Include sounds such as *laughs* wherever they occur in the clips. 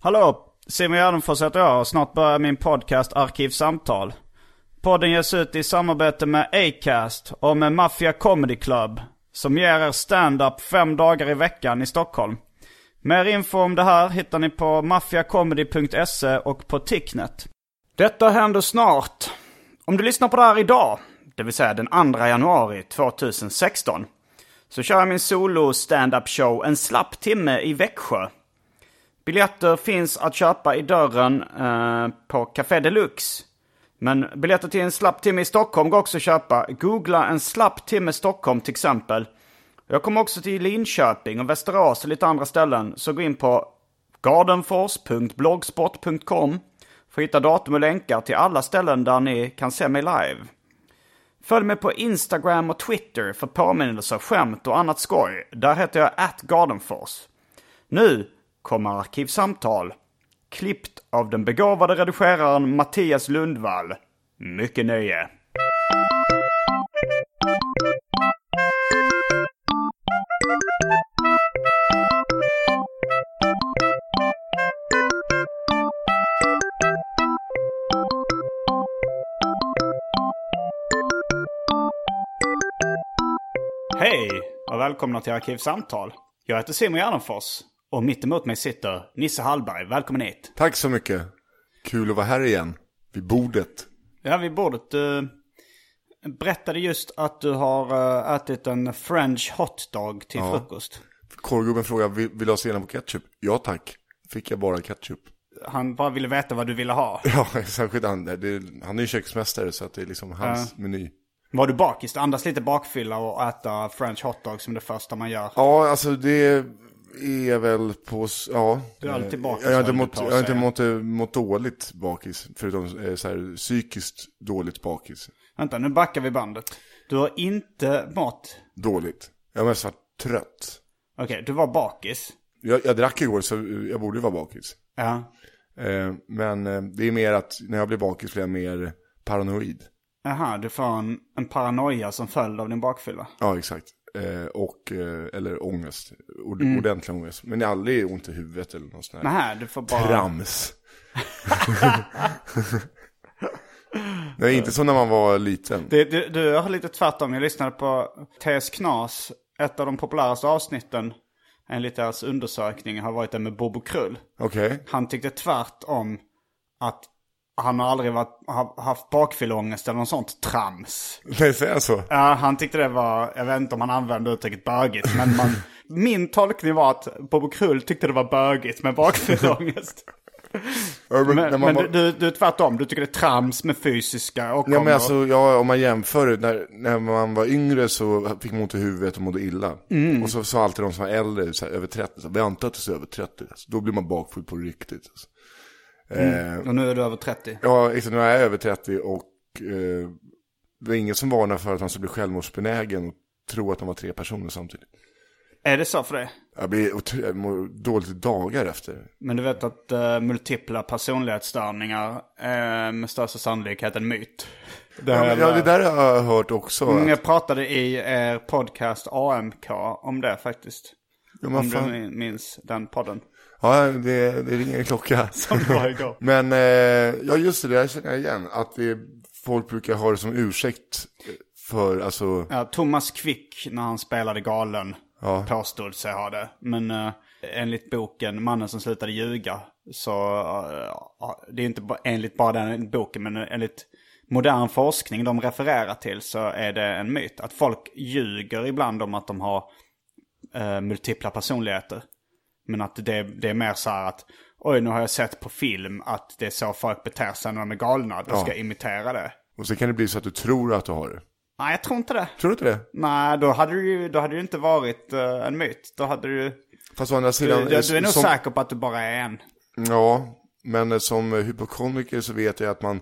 Hallå, Simon Gärdenfors heter jag och snart börjar min podcast Arkivsamtal. Podden ges ut i samarbete med Acast och med Mafia Comedy Club. Som ger er stand-up fem dagar i veckan i Stockholm. Mer info om det här hittar ni på maffiacomedy.se och på Ticknet. Detta händer snart. Om du lyssnar på det här idag, det vill säga den 2 januari 2016, så kör jag min solo stand-up show en slapp timme i Växjö. Biljetter finns att köpa i dörren eh, på Café Deluxe. Men biljetter till en slapp timme i Stockholm går också att köpa. Googla en slapp timme Stockholm till exempel. Jag kommer också till Linköping och Västerås och lite andra ställen. Så gå in på gardenfors.blogspot.com för att hitta datum och länkar till alla ställen där ni kan se mig live. Följ mig på Instagram och Twitter för påminnelser, skämt och annat skoj. Där heter jag atgardenfors. Nu kommer Arkivsamtal. Klippt av den begåvade redigeraren Mattias Lundvall. Mycket nöje. Hej och välkomna till Arkivsamtal. Jag heter Simon Gärdenfors och mitt emot mig sitter Nisse Hallberg. Välkommen hit. Tack så mycket. Kul att vara här igen. Vid bordet. Ja, vid bordet. Du berättade just att du har eh, ätit en French hotdog till frukost. Korvgubben frågade, vill, vill du ha senap och ketchup? Ja tack. Fick jag bara ketchup. Han bara ville veta vad du ville ha. *laughs* Ja, särskilt han. Det, han är ju köksmästare så att det är liksom hans meny. Var du bakis? Andas lite bakfylla och äta French hotdog som det första man gör. Ja, alltså det är väl på... Ja. Du är alltid bakis, Jag har inte mått, jag har inte mått, mått dåligt bakis. Förutom eh, så här, psykiskt dåligt bakis. Vänta, nu backar vi bandet. Du har inte mått... Dåligt. Jag har mest varit trött. Okej, du var bakis. Jag, jag drack igår så jag borde vara bakis. Ja. Eh, men eh, det är mer att när jag blir bakis blir jag mer paranoid. Jaha, du får en, en paranoia som följd av din bakfylla. Ja, exakt. Eh, och, eh, eller ångest. Ord, Mm. Ordentlig ångest. Men det är aldrig ont i huvudet eller något sånt här. Nej, du får bara... Trams. *laughs* det är inte som när man var liten. Det, du, du har lite tvärtom. Jag lyssnade på TS Knas. Ett av de populäraste avsnitten enligt deras undersökning har varit det med Bobo Krull. Okej. Han tyckte tvärtom att han har aldrig varit, haft bakfylleångest eller något sånt trams. Nej, säger jag så? Ja, han tyckte det var, jag vet inte om han använde uttrycket bögigt, men man, *laughs* min tolkning var att Bobo Krull tyckte det var bögigt med bakfylleångest. Men, Men, du, du, du är tvärtom, du tycker det är trams med fysiska och Ja men alltså, ja, om man jämför, när, när man var yngre så fick man ont i huvudet och mådde illa. Mm. Och så sa alltid de som var äldre, så här, över 30, så, här, du är över 30. Alltså, då blir man bakfull på riktigt. Alltså. Eh, Och nu är du över 30. ja, exakt, nu är jag över 30 och eh, det är ingen som varnar för att man ska bli självmordsbenägen och tro att de var tre personer samtidigt. Är det så för dig? Jag blir dåligt dagar efter. Men du vet att uh, multipla personlighetsstörningar är med största sannolikhet en myt. Det Ja, ja, det där har jag hört också. Mm, Jag pratade i er podcast AMK om det faktiskt. Ja, Om fan. du minns den podden. Ja, det, det ringer en klocka. *laughs* Som var igår. *laughs* Men, eh, ja just det, här känner jag igen. Att det, folk brukar ha det som ursäkt för, alltså, Ja, Thomas Quick när han spelade galen. uh, påstod sig ha det. Men uh, enligt boken Mannen som slutade ljuga så uh, det är inte enligt bara den boken men enligt modern forskning de refererar till så är det en myt. Att folk ljuger ibland om att de har uh, multipla personligheter. Men att det, det är mer så här att oj nu har jag sett på film att det är så folk beter sig när de är galna. Då ska jag imitera det. Och så kan det bli så att du tror att du har det. Nej, jag tror inte det. Tror du inte det? Nej, då hade det ju, då hade det inte varit uh, en myt. Då hade du... Fast å andra sidan... Du, du är nog som... säker på att du bara är en. Ja, men som hypokondriker så vet jag att man...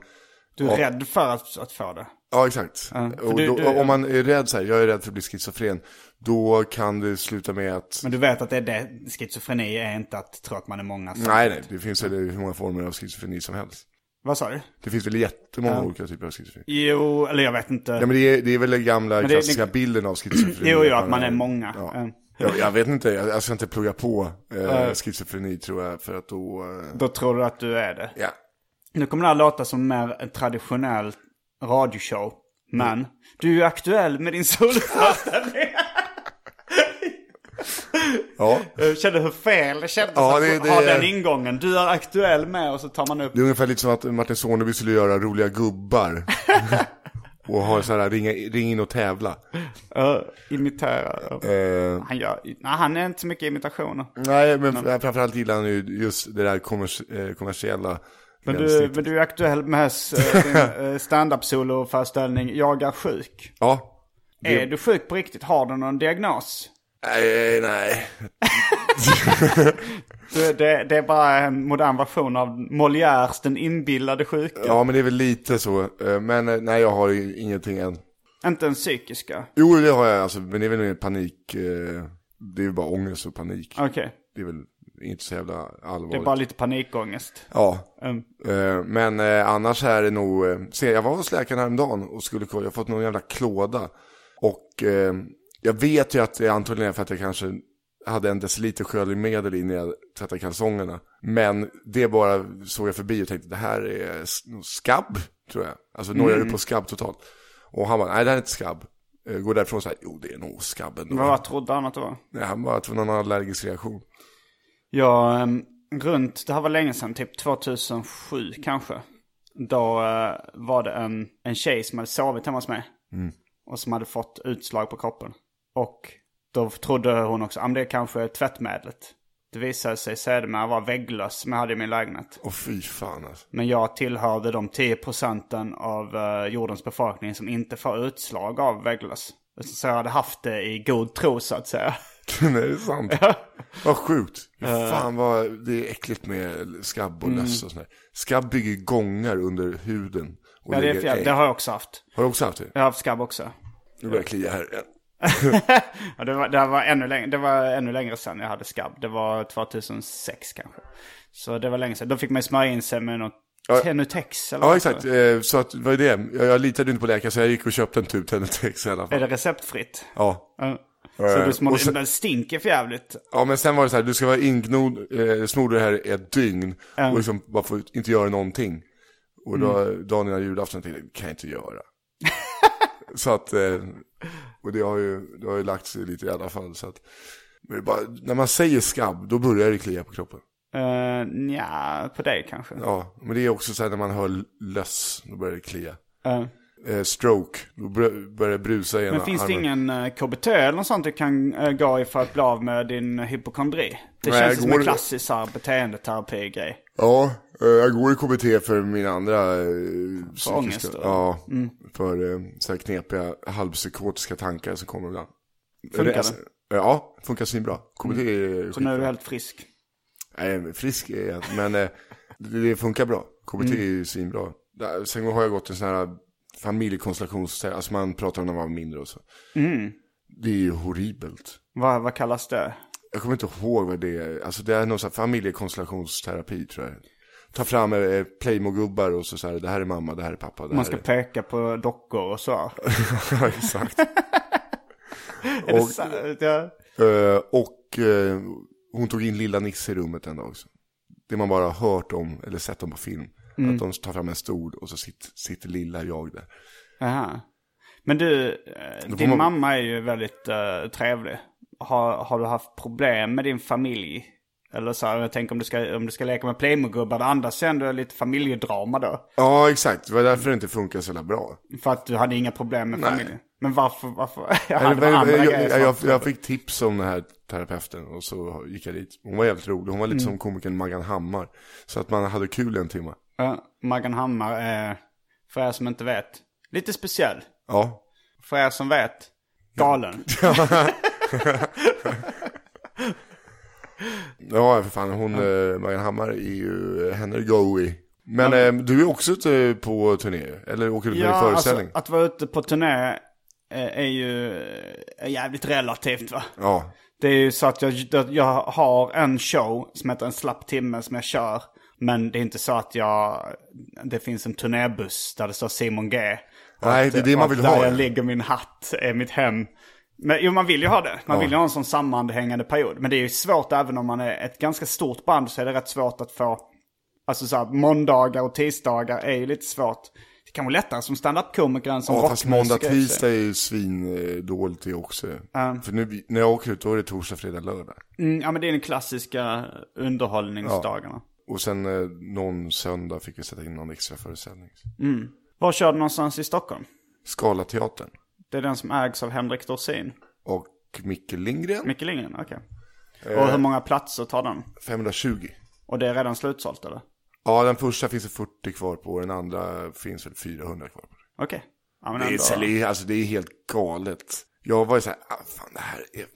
Du är ja. rädd för att, att få det? Ja, exakt. Ja, du, då, du, om man är rädd så här, jag är rädd för att bli schizofren. Då kan det sluta med att... Men du vet att det är det, schizofreni är inte att tro att man är många samtidigt. Nej, nej. Det finns väl hur många former av schizofreni som helst. Vad sa du? Det finns väl jättemånga ja. olika typer av schizofreni. Jo, eller jag vet inte. Ja, men det är, det är väl den gamla det, klassiska det, bilden av schizofreni. *clears throat* Jo, jo, att man är många. Ja. Jag, jag vet inte, jag, jag ska inte plugga på eh, schizofreni tror jag, för att då... Eh... Då tror du att du är det? Ja. Nu kommer det här låta som mer en traditionell radioshow. Men, mm. du är ju aktuell med din solföreställning. Ja. Jag kände hur fel det kändes ja, det, att ha den ingången. Du är aktuell med och så tar man upp... Det är ungefär lite som att Martin Soneby skulle göra roliga gubbar. *laughs* och ha så här, ringa, ring in och tävla. Uh, imitera. Uh. Han, gör, nej, han är inte så mycket imitationer. Nej, men, men. framförallt gillar han ju just det där kommers, eh, kommersiella. Men du, men du är aktuell med din *laughs* stand-up solo-föreställning Jag är sjuk. Ja. Det... Är du sjuk på riktigt? Har du någon diagnos? Nej, nej. *laughs* det, det, är bara en modern version av Molières Den inbillade sjuka. Ja, men det är väl lite så. Eh, men eh, nej, jag har ingenting än. Inte en psykiska? Jo, det har jag alltså. Men det är väl mer panik. Eh, det är bara ångest och panik. Okej. Okay. Det är väl inte så jävla allvarligt. Det är bara lite panikångest. Ja. Mm. Men annars är det nog... Jag var hos läkaren häromdagen och skulle kolla. Jag har fått någon jävla klåda. Och jag vet ju att det antagligen är för att jag kanske hade en deciliter sköljmedel i när jag tvättade kalsongerna. Men det bara såg jag förbi och tänkte det här är skabb, tror jag. Alltså mm. nojade på skabb totalt. Och han bara, nej det här är inte skabb. Eh, går därifrån så här, jo det är nog skabb ändå. Vad trodde han att det var? Nej, han bara att det var någon allergisk reaktion. Ja, um, runt, det här var länge sedan, typ 2007 kanske. Då uh, var det en, en tjej som hade sovit hemma hos mig. Mm. Och som hade fått utslag på kroppen. Och då trodde hon också, att det är kanske tvättmedlet. Det visade sig sedermera vara vägglöss som jag hade i min lägenhet. Åh fy fan alltså. Men jag tillhörde de 10 procenten av uh, jordens befolkning som inte får utslag av vägglöss. Så jag hade haft det i god tro så att säga. Nej, *laughs* det är sant. Ja. Vad sjukt. Uh, fan vad det är äckligt med skabb och löss och sådär. Skabb bygger gångar under huden. ja, det, är fjär, det har jag också haft. Har du också haft det? Jag har haft skabb också. Nu börjar jag klia här. Ja, det, var, det, var ännu längre, det var ännu längre sedan jag hade skabb. Det var 2006 kanske. Så det var länge sedan. Då fick man smörja in sig med något ja. Tenutex eller Ja, exakt. Eh, så att, vad är det? Jag, jag litade inte på läkare så jag gick och köpte en tub Tenutex i alla fall. Är det receptfritt? Ja. ja. Så du smorde, sen, stinker för jävligt. Ja, men sen var det så här, du ska vara ingnodd, eh, snor det här ett dygn. Mm. Och liksom bara få inte göra någonting. Och då, mm. dagen innan julafton tänkte jag, det kan jag inte göra. Så att, eh, och det har ju, det har ju lagt sig lite i alla fall. Så att, bara, när man säger skabb, då börjar det klia på kroppen. Uh, ja, på dig kanske. Ja, men det är också så här när man hör löss, då börjar det klia. Uh. Uh, stroke, då börjar det brusa igen. Men finns armen. det ingen KBT eller något sånt du kan gå i för att bli av med din hypokondri? Det Nej, känns som en klassisk beteendeterapi-grej. Ja, jag går i KBT för min andra psykiska... Ångest? Ja, mm. för så här knepiga halvpsykotiska tankar som kommer ibland. Funkar det? Ja, funkar svinbra. KBT mm. är Så nu är du helt frisk? Nej, frisk är jag men det, funkar bra. KBT mm. är svinbra. Sen har jag gått en sån här familjekonstellations... Alltså man pratar om när man var mindre och så. Mm. Det är ju horribelt. Vad, vad kallas det? Jag kommer inte ihåg vad det är. Alltså det är någon sån här familjekonstellationsterapi tror jag. Ta fram eh, Playmo-gubbar och så, så här, det här är mamma, det här är pappa. man ska är... peka på dockor och så. *laughs* ja, exakt. *laughs* och, ja. uh, och uh, hon tog in lilla Nisse i rummet en dag också. Det man bara har hört om, eller sett om på film. Mm. Att de tar fram en stol och så sitter, sitter lilla jag där. Aha. Men du, din man... mamma är ju väldigt uh, trevlig. har, har du haft problem med din familj? Eller så här, jag tänker om du ska, om du ska leka med Playmobil-gubbar, det andas ändå lite familjedrama då. Ja, exakt. Det var därför det inte funkar så jävla bra. För att du hade inga problem med Nej. familjen. Men varför, varför? *laughs* Jag, hade bara andra jag, grejer jag, jag, jag fick tips om den här terapeuten och så gick jag dit. Hon var jävligt rolig. Hon var lite som komikern Maggan Hammar. Så att man hade kul en timme. Ja, Maggan Hammar är, för er som inte vet, lite speciell. Ja. För er som vet, galen. Ja, *laughs* *laughs* för fan. Hon, eh, Maggan Hammar är ju, henne är goey. Men eh, du är också ute på turné, eller åker du på Ja, din föreställning? alltså att vara ute på turné eh, är ju är jävligt relativt va. Ja, Det är ju så att jag, jag har en show som heter En slapp timme som jag kör. Men det är inte så att jag, det finns en turnébuss där det står Simon G. Nej, att- det är det man vill där ha, jag ja. ligger min hatt är mitt hem. Men jo, man vill ju ha det. Man Ja. vill ju ha en sån sammanhängande period. Men det är ju svårt även om man är ett ganska stort band så är det rätt svårt att få, alltså så här, måndagar och tisdagar är ju lite svårt. Det kan vara lättare som stand-up-komiker än som ja fast måndag, rockmusiker. tisdag är ju svindåligt det också. För nu, när jag åker ut då är det torsdag, fredag, lördag. Mm, ja men det är den klassiska underhållningsdagarna. Och sen eh, någon söndag fick vi sätta in någon extra föreställning. Var kör du någonstans i Stockholm? Skalateatern. Det är den som ägs av Henrik Dorsin. Och Micke Lindgren, Micke Lindgren, okej. Eh. Och hur många platser tar den? 520. Och det är redan slutsålt eller? Ja, den första finns det 40 kvar på, den andra finns väl 400 kvar på. Okej. Ja, men Det är, alltså, det är helt galet. Jag var ju så här, ah, fan det här är,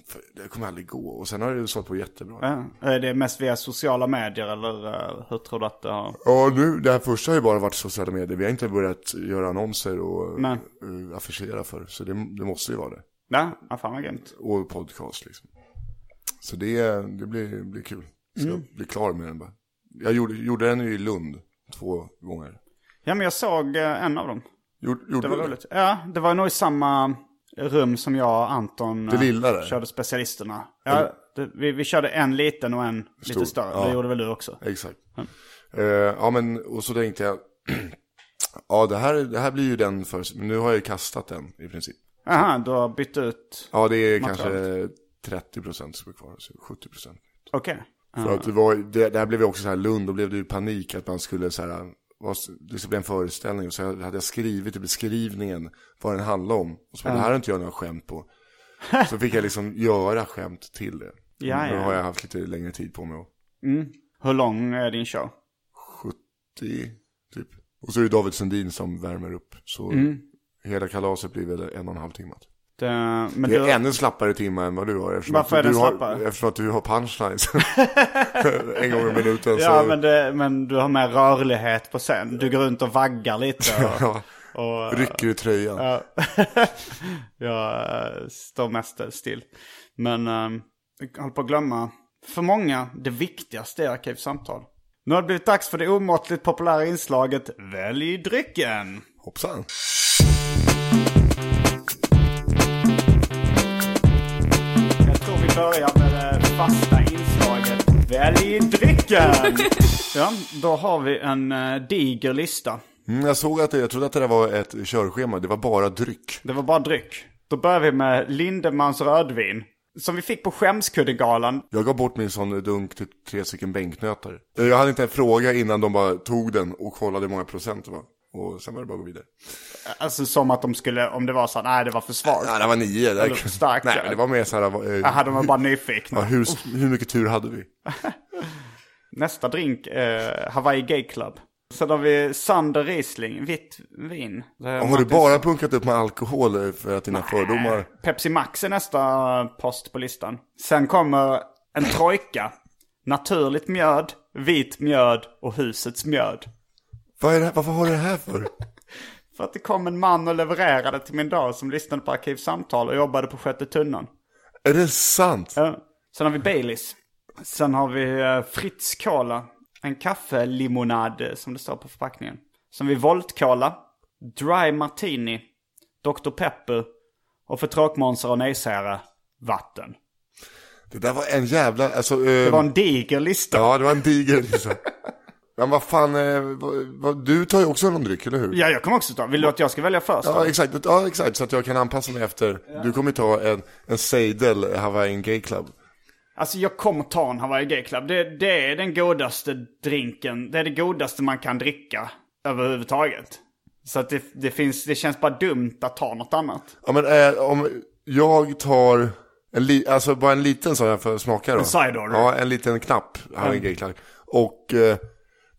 det kommer aldrig gå. Och sen har det sålt på jättebra. Ja. Är det mest via sociala medier eller eh, hur tror du att det har... Ja, nu, det här första har ju bara varit sociala medier. Vi har inte börjat göra annonser och Nej. uh, affischera för. Så det, det måste ju vara det. Ja, ja fan vad grymt. Och podcast liksom. Så det, det blir, blir kul. Ska Mm. bli klar med den bara. Jag gjorde, gjorde den ju i Lund två gånger. Ja men jag såg eh, en av dem. Gjorde, gjorde Det var du roligt. Ja, det var nog i samma rum som jag och Anton Det eh, lilla där? körde specialisterna. Ja, det, vi, vi körde en liten och en Stor, lite större. ja. Det gjorde väl du också? Exakt. Eh, ja men, och så tänkte jag, *clears throat* ja det här, det här blir ju den för, men nu har jag ju kastat den i princip. Aha, du har bytt ut. Ja det är Materialet. kanske 30% som är kvar, så 70%. Okej. För att det var, det, det här blev ju också så här Lund, då blev det ju panik att man skulle så här, vad- det skulle bli en föreställning. Så jag hade jag skrivit i beskrivningen vad den handlade om. Och så bara, det här har inte jag några skämt på. Så fick jag liksom *laughs* göra skämt till det. Ja, Nu ja. har jag haft lite längre tid på mig. Hur lång är din show? 70 typ. Och så är det David Sundin som värmer upp. Så Mm. hela kalaset blir väl en och en halv timme. Det, men Det är du, ännu slappare timme än vad du har. Eftersom Varför att är du den har, slappare? Eftersom att du har punchlines. *laughs* en gång i minuten. ja så... men, det, men du har mer rörlighet på scen. Du går runt och vaggar lite. Och, Ja, och, rycker i tröjan. Ja. *laughs* jag eh, står mest still. Men um, jag håller på att glömma, för många, det viktigaste i Arkivsamtal. Nu har det blivit dags för det omåttligt populära inslaget Välj drycken. Hoppsan. Vi börjar med det fasta inslaget Välj drycken. *laughs* ja, då har vi en uh, diger lista. Mm, jag såg att det, jag trodde att det där var ett körschema. Det var bara dryck. Det var bara dryck. Då börjar vi med Lindemans rödvin. Som vi fick på Skämskuddegalan. Jag gav bort min sån dunk till tre stycken bänknötar. Jag hade inte en fråga innan de bara tog den och kollade hur många procent det var. Och sen var det bara att gå vidare. Alltså som att de skulle, om det var så här, nej det var för svagt. Ja, det var nio. Det Eller för starkt, Nej, men det var mer så här. Eh, Jaha, de var bara nyfikna. ja, hur, hur mycket tur hade vi? *laughs* Nästa drink, eh, Hawaii Gay Club. Sen har vi Sander Riesling, vitt vin. Har du bara punkat upp med alkohol eh, för att dina fördomar... Pepsi Max är nästa post på listan. Sen kommer en trojka. Naturligt mjöd, vit mjöd och husets mjöd. Vad är det? Varför har du det här för? *laughs* För att det kom en man och levererade till min dag som lyssnade på Arkivsamtal och jobbade på Sjätte tunnan. Är det sant? Ja. Sen har vi Baileys. Sen har vi eh, Fritz Cola. En kaffelimonad eh, som det står på förpackningen. Sen har vi Volt Cola. Dry Martini. Dr. Pepper. Och för tråkmånsar och nejsägare, vatten. Det där var en jävla... Alltså, Det eh, var en diger lista. Ja, det var en diger liksom. *laughs* Men vad fan, eh, du tar ju också någon dryck, eller hur? Ja, jag kommer också ta. Vill du att jag ska välja först? Ja, exakt. Ja, exakt. Så att jag kan anpassa mig efter. Du kommer ta en, en Seidel Hawaiian Gay Club. Alltså jag kommer ta en Hawaii Gay Club. Det, det är den godaste drinken. Det är det godaste man kan dricka överhuvudtaget. Så att det, det, finns, det känns bara dumt att ta något annat. Ja, men eh, om jag tar en li, alltså bara en liten sån här för att smaka då. En order. Ja, en liten knapp Hawaiian Gay Club. Och eh,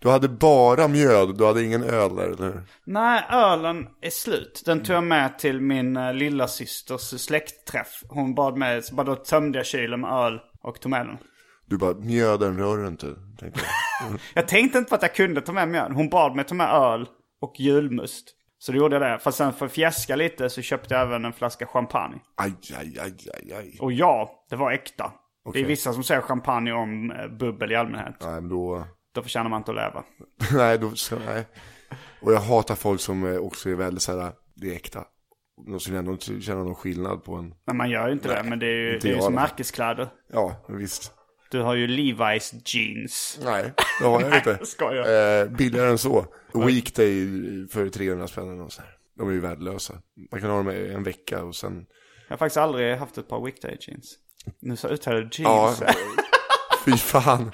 du hade bara mjöd, du hade ingen öl där, eller hur? Nej, ölen är slut. Den tog jag med till min uh, lilla systers släktträff. Hon bad mig, så bara då tömde jag kylen med öl och tog med den. Du bara, mjöden rör du inte, tänkte jag. *laughs* Jag tänkte inte på att jag kunde ta med mjöd. Hon bad mig ta med öl och julmust. Så då gjorde jag det. Fast sen för att fjäska lite så köpte jag även en flaska champagne. Aj, aj, aj, aj, aj. Och ja, det var äkta. Det Okej. är vissa som säger champagne om eh, bubbel i allmänhet. Nej, men då... Då förtjänar man inte att leva. *laughs* nej, då ska, nej. Och jag hatar folk som eh, också är väldigt såhär, det är äkta. De som ändå inte känner någon skillnad på en, Men man gör ju inte det. Men det är ju, det är ju som märkeskläder. ja, visst. Du har ju Levi's jeans. Nej, det har jag *laughs* inte. skojar. Eh, billigare än så. Weekday för 300 spänn och så här. De är ju värdelösa. Man kan ha dem en vecka och sen... Jag har faktiskt aldrig haft ett par weekday jeans. Nu så uttalar du Ja, jeans. fy fan.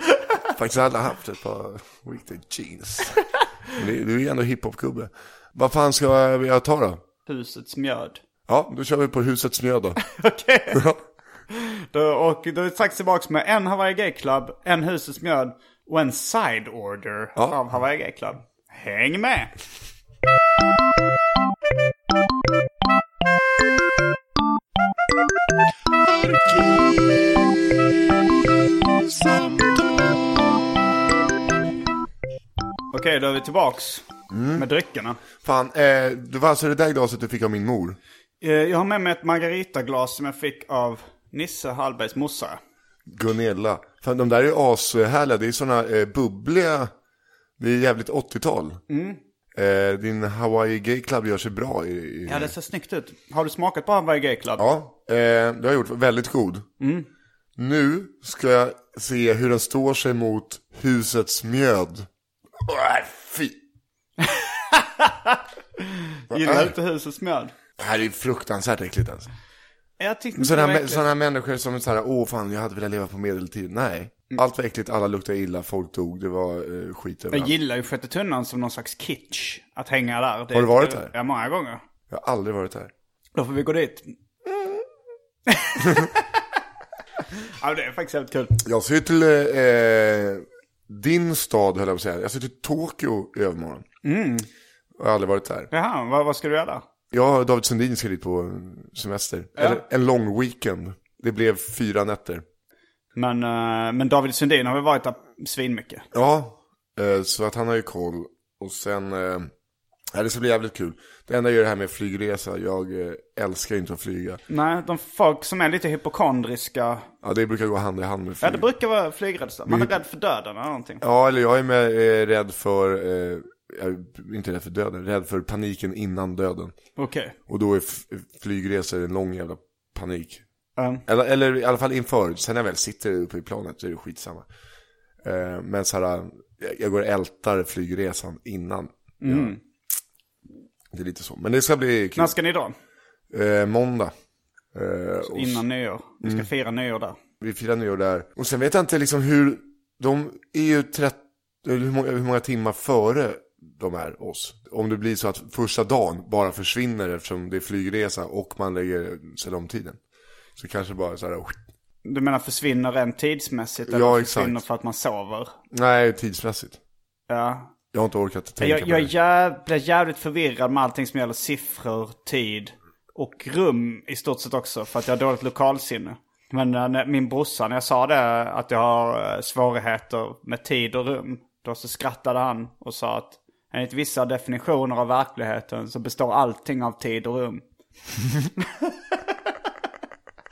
Faktiskt aldrig haft ett par weekday jeans. *laughs* Du är ju ändå hiphop-gubbe. Vad fan ska jag ta då? Husets mjöd. Ja, då kör vi på husets mjöd då. *laughs* Okej. Då, och då är det strax tillbaka med en Hawaii Gay Club, en Husets mjöd och en side order Ja. av Hawaii Gay Club. Häng med! Okej, då är vi tillbaks med dryckerna. Fan, eh, det var alltså det där glaset du fick av min mor. Eh, Jag har med mig ett margaritaglas som jag fick av Nisse Hallbergs morsa. Gunilla. Fan, de där är ashärliga. Det är såna eh, bubbliga. Det är jävligt 80-tal. Eh, din Hawaii Gay Club gör sig bra i... i Ja, det ser snyggt ut. Har du smakat på Hawaii Gay Club? Ja, eh, det har jag gjort. Väldigt god. Nu ska jag se hur den står sig mot husets mjöd. Äh, fy! *laughs* Gillar du inte Husets mjöd? Det här är fruktansvärt äckligt alltså. Jag tyckte inte det Sådana var sådana människor som är så här, åh fan jag hade velat leva på medeltid. Nej. Allt var äckligt, alla luktade illa, folk dog, det var eh, skit Jag överallt. gillar ju Sjätte tunnan som någon slags kitsch. Att hänga där. Det, Har du varit där? Ja, många gånger. Jag har aldrig varit där. Då får vi gå dit. *laughs* *laughs* ja, det är faktiskt helt kul. Jag ska ju till eh, din stad höll jag på att säga. Jag ska till Tokyo i övermorgon. Mm. Jag har aldrig varit där. Jaha, vad, vad ska du göra? Jag och David Sundin ska dit på semester. Eller en lång weekend. Det blev fyra nätter. Men, eh, men David Sundin har väl varit där svinmycket? Ja, eh, så att han har ju koll. Och sen, eh, ja, det ska bli jävligt kul. Det enda är det här med flygresa. Jag eh, älskar inte att flyga. Nej, de folk som är lite hypokondriska. Ja, det brukar gå hand i hand med Ja, flyg. det brukar vara flygrädsla. Man är rädd för döden eller någonting. Ja, eller jag är med, eh, rädd för, eh, jag inte rädd för döden, rädd för paniken innan döden. Okej. Och då är flygresor en lång jävla panik. Um, Eller, eller i alla fall inför, sen när jag väl sitter uppe i planet så är det skitsamma. Eh, men så här, jag- jag går och ältar flygresan innan. Ja. Det är lite så, men det ska bli kul. när ska ni då? Eh, måndag. Eh, Innan nyår. Vi ska fira nyår där. Vi firar nyår där. Och sen vet jag inte liksom hur, de är ju 30, hur många, hur många timmar före de är oss. Om det blir så att första dagen bara försvinner eftersom det är flygresa och man lägger sig om tiden. Så kanske bara så här, Du menar försvinner rent tidsmässigt? Eller Ja, försvinner exakt. för att man sover? nej tidsmässigt. Ja. Jag har inte orkat tänka Jag, jag jä- blir jävligt förvirrad med allting som gäller siffror, tid och rum i stort sett också. För att jag har dåligt lokalsinne. Men eh, när min brorsa, när jag sa det, att jag har eh, svårigheter med tid och rum. Då så skrattade han och sa att enligt vissa definitioner av verkligheten så består allting av tid och rum. *laughs*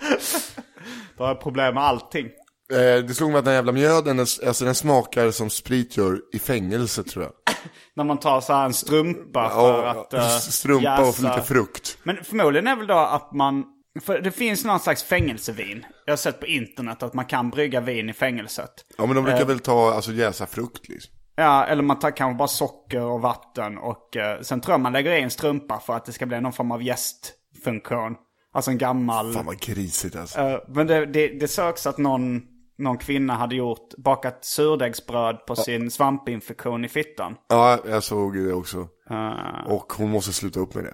*laughs* Då har jag problem med allting. Eh, det slog mig att den jävla mjöden, den- alltså den smakar som sprit gör i fängelse tror jag. *laughs* När man tar så här en strumpa för Ja, att uh, strumpa och lite frukt. Men förmodligen är väl då att man... För det finns någon slags fängelsevin. Jag har sett på internet att man kan brygga vin i fängelset. Ja men de brukar Eh. väl ta, alltså jäsa frukt liksom. Ja, eller man tar kanske bara socker och vatten och eh, sen tror jag man lägger i en strumpa för att det ska bli någon form av gästfunktion. Alltså en gammal... Fan vad grisigt alltså. Eh, men det, det, det söks att någon, någon kvinna hade gjort, bakat surdegsbröd på sin svampinfektion i fittan. Ja, jag såg det också. Eh, Och hon måste sluta upp med det.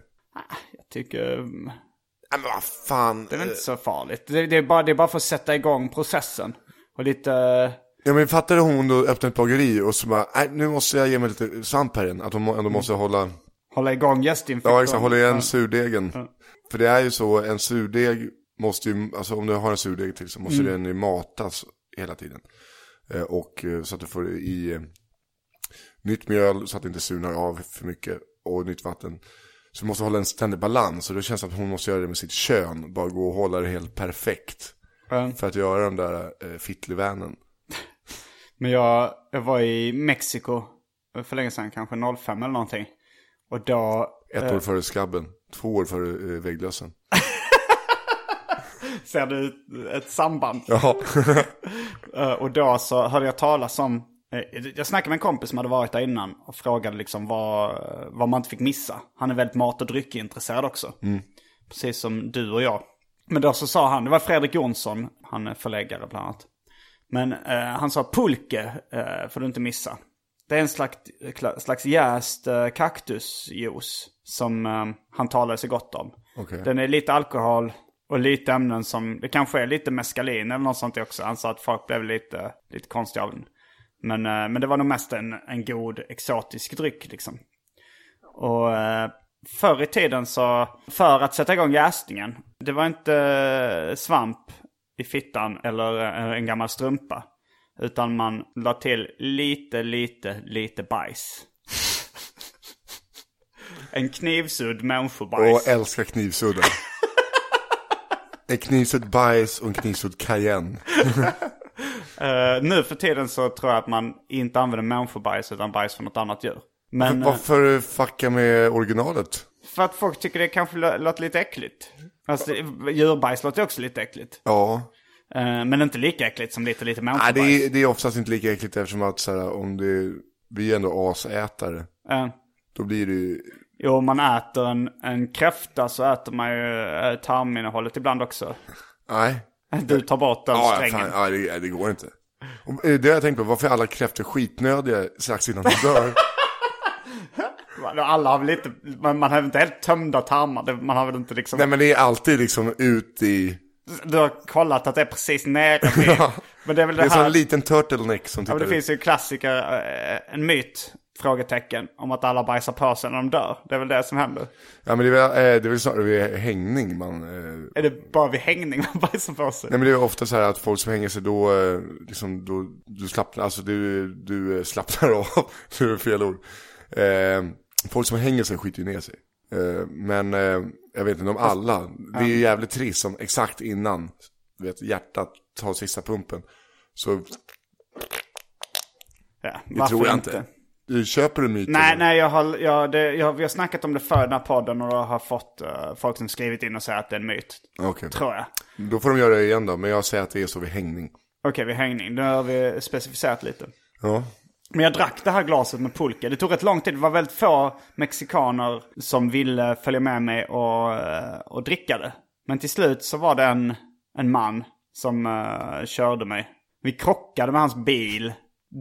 jag tycker mm, Nej men vad fan. det är inte så farligt. Det, det, är bara, det är bara för att sätta igång processen. Och lite... eh, Ja men fattar du hon då öppnar ett bageri och så bara, nej nu måste jag ge mig lite svamp här igen. Att hon ändå måste hålla, hålla igång gästinfektion. ja exakt, hålla igen surdegen. För det är ju så, en surdeg måste ju, alltså om du har en surdeg till så måste den ju matas hela tiden. Eh, och eh, så att du får i eh, nytt mjöl så att det inte surnar av för mycket och nytt vatten. Så du måste hålla en ständig balans och det känns som att hon måste göra det med sitt kön. Bara gå och hålla det helt perfekt. Ja. För att göra den där eh, fittlevänen. Men jag, jag var i Mexiko för länge sedan, kanske 05 eller någonting. Och då... Ett år före skabben, två år före eh, vägglössen. *laughs* Ser du ett samband? Ja. *laughs* Eh, och då så hörde jag talas om... eh, Jag snackade med en kompis som hade varit där innan och frågade liksom vad, vad man inte fick missa. Han är väldigt mat och dryckintresserad också. Precis som du och jag. Men då så sa han, det var Fredrik Jonsson, han är förläggare bland annat. Men eh, han sa pulke eh, får du inte missa. Det är en slags, slags jäst eh, kaktusjuice som eh, han talade sig gott om. Okej. Den är lite alkohol och lite ämnen som, det kanske är lite meskalin eller något sånt också. Han sa att folk blev lite, lite konstiga av den. Men, eh, men det var nog mest en, en god exotisk dryck liksom. Och eh, förr i tiden så, för att sätta igång jäsningen, det var inte eh, svamp i fittan eller en gammal strumpa. Utan man la till lite, lite, lite bajs. *laughs* en knivsudd människobajs. Och älskar knivsudden. En knivsudd bajs och en knivsudd cayenne. *laughs* Eh, nu för tiden så tror jag att man inte använder människobajs utan bajs från något annat djur. Men eh, Varför fucka med originalet? för att folk tycker det kanske lå- låter lite äckligt. Alltså djurbajs låter också lite äckligt. Ja. Eh, men inte lika äckligt som lite, lite Nej, människobajs. det är, det är oftast inte lika äckligt eftersom att så här, om det, vi är ändå asätare. Eh, Då blir det ju, jo, om man äter en, en kräfta så äter man ju eh, tarminnehållet ibland också. nej. Du tar bort den Ja, strängen. fan, ja det, det går inte. Och, eh, det har jag tänkt på, varför är alla kräftor skitnödiga strax innan de dör? *laughs* Alla har väl inte, man, man har väl inte helt tömda tarmar. Det- Man har väl inte liksom... Nej men det är alltid liksom ut i, Du har kollat att det är precis nere *laughs* vid. Men det är väl det det, är som här. en liten turtleneck som Ja, tittar men det ut. finns ju klassiker, eh, en myt, frågetecken, om att alla bajsar på sig när de dör. Det är väl det som händer. Ja men det är väl, eh, det är väl snarare vid hängning man, eh, Är det bara vid hängning man *laughs* bajsar på sig? Nej men det är ofta så här att folk som hänger sig då, eh, liksom, då du slappnar, alltså du, du slappnar *laughs* av, det är fel ord. Folk som hänger sig skiter ju ner sig. Men jag vet inte om alla, det är ju jävligt trist som exakt innan, du vet, hjärtat tar sista pumpen. Så Ja, det tror jag inte. Du köper du myten? Nej, nej, jag har, jag, det, jag, vi har snackat om det för den här podden och jag har fått uh, folk som skrivit in och säger att det är en myt. Okej, Tror jag. då får de göra det igen då, men jag säger att det är så vid hängning. Okej, vid hängning. Nu har vi specificerat lite. Ja, Men jag drack det här glaset med pulka. Det tog rätt lång tid. Det var väldigt få mexikaner som ville följa med mig och, eh, och dricka det. Men till slut så var det en, en man som uh, körde mig. Vi krockade med hans bil.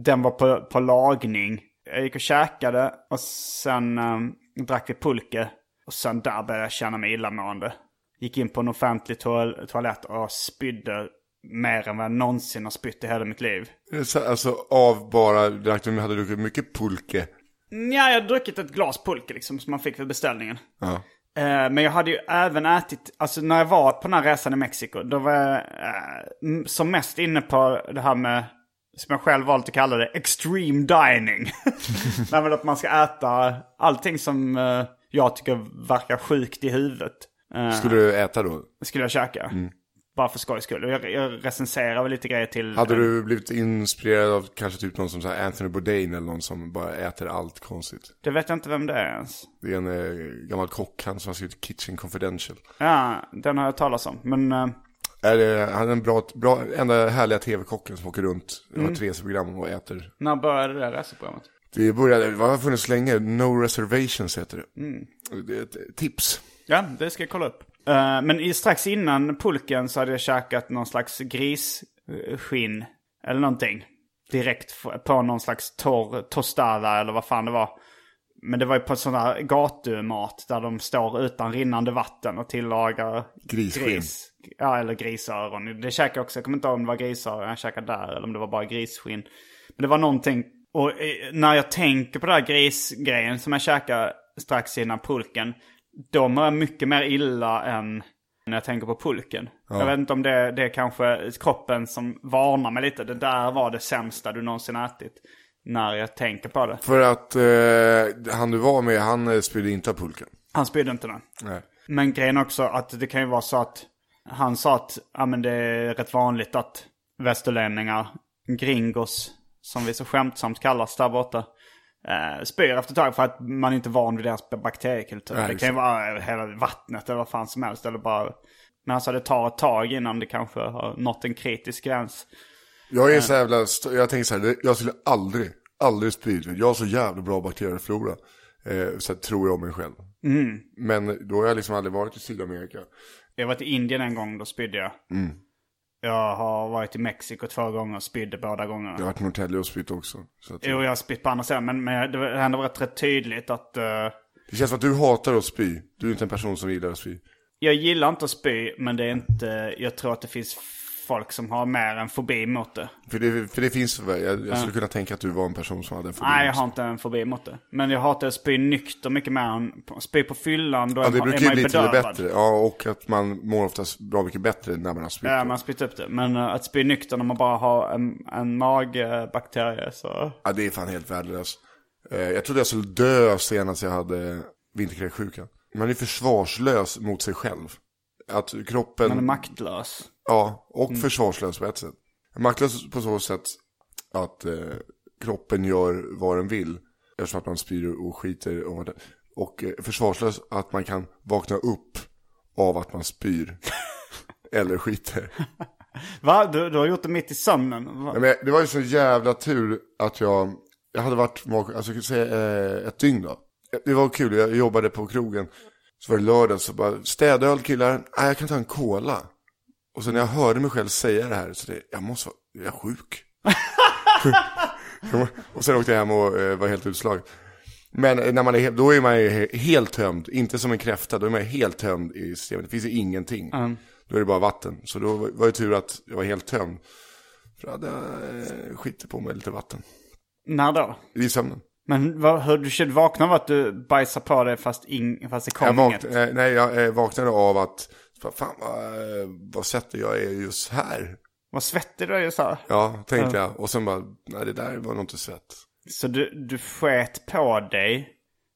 Den var på, på lagning. Jag gick och käkade och sen eh, drack vi pulke. Och sen där började jag känna mig illamående. Gick in på en offentlig toal- toalett och spydde mer än vad jag någonsin har spytt i hela mitt liv. Så, alltså av bara, drack du, hade du druckit mycket pulke? Ja, jag har druckit ett glas pulke liksom som man fick vid beställningen. Ja. Eh, men jag hade ju även ätit, alltså när jag var på den här resan i Mexiko, då var jag eh, som mest inne på det här med, som jag själv valt att kalla det, extreme dining. *laughs* Nej men att man ska äta allting som eh, jag tycker verkar sjukt i huvudet. Eh, Skulle du äta då? skulle jag käka. Bara för skojs skull. Jag, jag recenserar väl lite grejer till... Hade du blivit inspirerad av kanske typ någon som så här Anthony Bourdain eller någon som bara äter allt konstigt? Det vet jag inte vem det är ens. Det är en eh, gammal kock, han som har skrivit Kitchen Confidential. Ja, den har jag talat om. Men... Är det, han är en bra, bra enda härliga tv-kocken som åker runt och har ett reseprogram och äter. När började det där reseprogrammet? Det började, det har funnits länge, No Reservations heter det. Det är ett tips. Ja, det ska jag kolla upp. Eh, men i, strax innan pulken så hade jag käkat någon slags grisskinn. Eller någonting. Direkt på någon slags torr tostada eller vad fan det var. Men det var ju på sån där gatumat där de står utan rinnande vatten och tillagar Grisskinn. gris. Ja, eller grisöron. Det käkade jag också. Jag kommer inte ihåg om det var grisöron jag käkade där eller om det var bara grisskinn. Men det var någonting. Och eh, när jag tänker på den här grisgrejen som jag käkade strax innan pulken. Då mår jag mycket mer illa än när jag tänker på pulken. Jag vet inte om det, det är kanske kroppen som varnar mig lite. Det där var det sämsta du någonsin ätit. När jag tänker på det. För att eh, han du var med, han eh, spydde inte av pulken. Han spydde inte den. Nej. Men grejen också att det kan ju vara så att han sa att ja, men det är rätt vanligt att västerlänningar, gringos, som vi så skämtsamt kallas där borta, eh, spyr efter ett tag för att man inte är van vid deras bakteriekultur. Nej, det kan ju vara hela vattnet eller vad fan som helst. Eller bara... Men alltså det tar ett tag innan det kanske har nått en kritisk gräns. Jag är så jävla, jag tänker så här, jag skulle aldrig, aldrig spy. Jag har så jävla bra bakterieflora. Eh, så tror jag om mig själv. Men då har jag liksom aldrig varit i Sydamerika. Jag var i Indien en gång, då spydde jag. Jag har varit i Mexiko två gånger och spydde båda gångerna. Jag har varit i Norrtälje och spytt också. Så att, Jo, jag har spytt på andra sidan. Men, men det har ändå varit rätt tydligt att... eh, Det känns som att du hatar att spy. Du är inte en person som gillar att spy. jag gillar inte att spy, men det är inte... Jag tror att det finns folk som har mer en fobi mot det. För det, för det finns, jag, jag skulle kunna tänka att du var en person som hade en fobi. Nej, jag har inte en fobi mot det. Men jag hatar att spy nykter mycket mer än spy på fyllan. Då Ja, det är brukar ju bli till det bedövad. bättre. Ja, och att man mår oftast bra mycket bättre när man har spytt. Ja, man spytt upp det. Men eh, att spy nykter när man bara har en, en magbakterie så... Ja, det är fan helt värdelöst. Eh, jag trodde jag skulle dö senast jag hade vinterkräksjukan. Man är försvarslös mot sig själv. Att kroppen... Man är maktlös. Ja, och försvarslös på ett sätt. Maktlös på så sätt att eh, kroppen gör vad den vill. Eftersom att man spyr och skiter. Och, och eh, försvarslös att man kan vakna upp av att man spyr. *laughs* eller skiter. Va? Du, du har gjort det mitt i sömnen? Ja, Men det var ju så jävla tur att jag, jag hade varit, alltså jag säga eh, ett dygn då. Det var kul, jag jobbade på krogen. Så var det lördag, så bara, städöl killar, nej jag kan ta en cola. Och så när jag hörde mig själv säga det här, så det, jag måste vara, jag är sjuk. *laughs* och sen åkte jag hem och eh, var helt utslagen. Men eh, när man är, då är man ju he- helt tömd, inte som en kräfta, då är man helt tömd i systemet. Det finns ju ingenting. Då är det bara vatten. Så då var det tur att jag var helt tömd. För då hade jag eh, skitit på mig lite vatten. När då? I sömnen. Men vad, hur, du kände vakna av att du bajsade på dig fast, ing, fast det kom Jag, inget? eh, nej, jag vaknade av att, fan, vad, vad sätter jag är just här. Vad svettig du är ju så här. Ja, tänkte jag. Och sen bara, nej det där var nog inte svett. Så du, du sket på dig,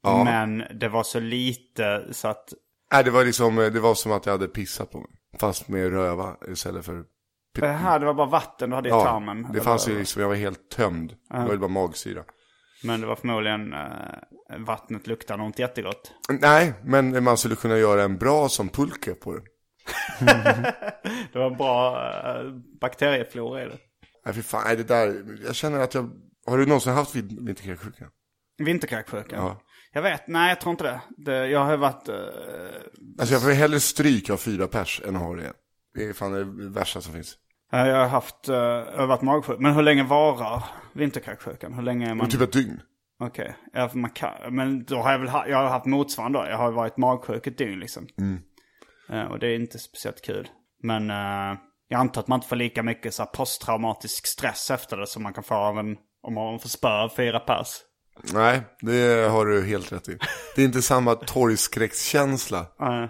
Ja. men det var så lite så att... Nej, det var liksom, det var som att jag hade pissat på mig. Fast med röva istället för... Det här, det var bara vatten du hade i Ja, tarmen. det eller- fanns ju liksom, jag var helt tömd. Det var ju bara magsyra. Men det var förmodligen... eh, vattnet luktade nog inte jättegott. Nej, men man skulle kunna göra en bra som pulke på det. *laughs* Det var bra uh, bakterieflora i det. Nej, fy fan, nej, det där, jag känner att jag, har du någonsin haft vin- vinterkräksjuka? Vinterkräksjukan? Ja. Jag vet, nej jag tror inte det. det jag har varit... eh, Alltså jag får hellre stryk av fyra pers än ha det. Det är fan det värsta som finns. jag har haft... eh, jag har varit magsjuk. Men hur länge varar vinterkräksjukan? Hur länge är man... Typ ett dygn. Okej, man kan, men då har jag väl ha, jag har haft motsvarande då. Jag har varit magsjuk ett dygn liksom. Eh, och det är inte speciellt kul. Men eh, jag antar att man inte får lika mycket så posttraumatisk stress efter det som man kan få av en, om man får spö av fyra pers. Nej, det har du helt rätt i. Det är inte samma torgskräckskänsla. *laughs*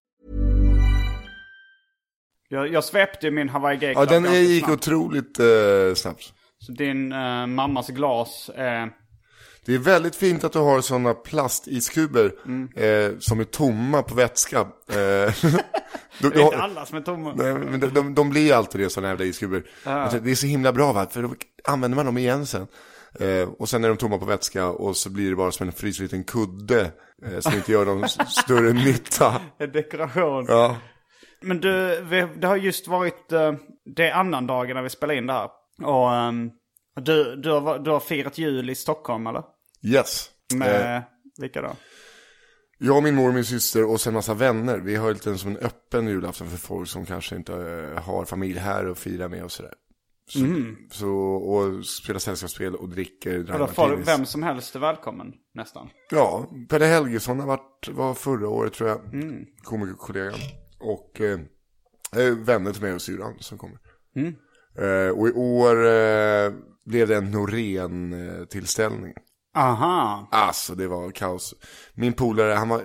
Jag, jag svepte min Hawaii Gay Ja, den gick snabbt. otroligt eh, snabbt. Så din eh, mammas glas är... Det är väldigt fint att du har sådana plastiskuber Mm. eh, som är tomma på vätska. Eh, *laughs* Det är inte alla som är tomma. Nej, men de, de, de blir alltid det, sådana jävla iskuber. Alltså, Det är så himla bra va, för då använder man dem igen sen. Eh, och sen är de tomma på vätska och så blir det bara som en frysig liten kudde. Eh, som inte gör någon *laughs* större nytta. En dekoration. Ja. Men du, vi, det har just varit... Uh, det är annandagen när vi spelar in det här. Och ehm, du, du, har, du har firat jul i Stockholm eller? Yes. Med Eh, vilka då? jag, min mor min syster och sen massa vänner. Vi har lite som en öppen julafton för folk som kanske inte eh, har familj här och fira med och sådär. Så, så, och spelar sällskapsspel och dricker Och martinis. vem som helst är välkommen nästan. Ja, Pelle Helgesson har varit, var förra året tror jag. Mm. Komikerkollegan. Och eh, eh, vänner till mig och syrran som kommer. Mm. Eh, och i år eh, blev det en Norén-tillställning. Aha, Alltså det var kaos. Min polare, han var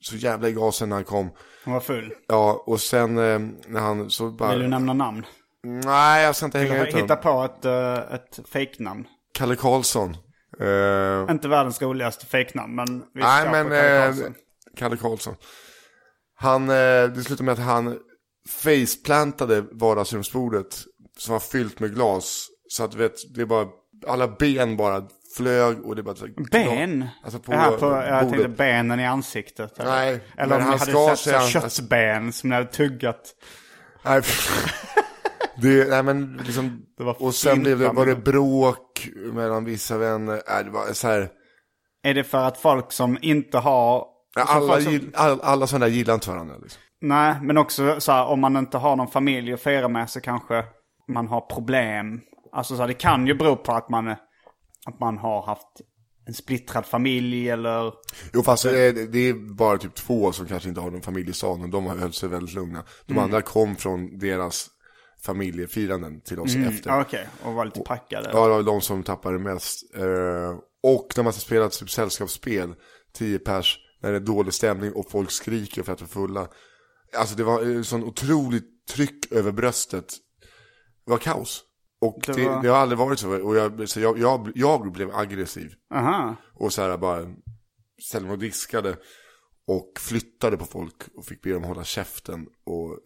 så, jävla i gasen när han kom. han var full. Ja, och sen eh, när han så bara... Vill du nämna namn? Nej, jag ska inte hänga ut honom. hitta på ett, uh, ett fejknamn. Kalle Karlsson. Eh, Inte världens roligaste fejknamn, men vi Nej, men Kalle eh, Karlsson. Kalle Karlsson. Han, eh, det slutade med att han faceplantade vardagsrumsbordet som var fyllt med glas. Så att du vet, det är bara, alla ben bara flög och det bara... Ben? Alltså på här på, jag bordet. tänkte benen i ansiktet. Eller, Nej, eller om han skar hade sett sig, så han- köttben som ni hade tuggat. Nej, *laughs* det, nej men liksom, och sen blev det, var det bråk mellan vissa vänner. Nej, det var så här, Är det för att folk som inte har... alltså alla, som, gill, all, alla sådana där gillar inte varandra liksom. Nej, men också så här, om man inte har någon familj att fira med så kanske man har problem. Alltså så här, det kan ju bero på att man, att man har haft en splittrad familj eller... Jo fast det är, det är bara typ två som kanske inte har någon familj i stan och de har höll sig väldigt lugna. De Mm. andra kom från deras familjefiranden till oss efter. Ja, Okej, och var lite packade. Ja, det var de som tappade mest. Eh, och när man har spelat typ sällskapsspel, 10 pers, när det är dålig stämning och folk skriker för att de är fulla. Alltså det var eh, sån otroligt tryck över bröstet. Det var kaos. Och Det det, var- det har aldrig varit så. Och jag, så jag, jag, jag blev aggressiv. Aha. Och så här bara ställde mig och diskade. Och flyttade på folk och fick be dem hålla käften. Och,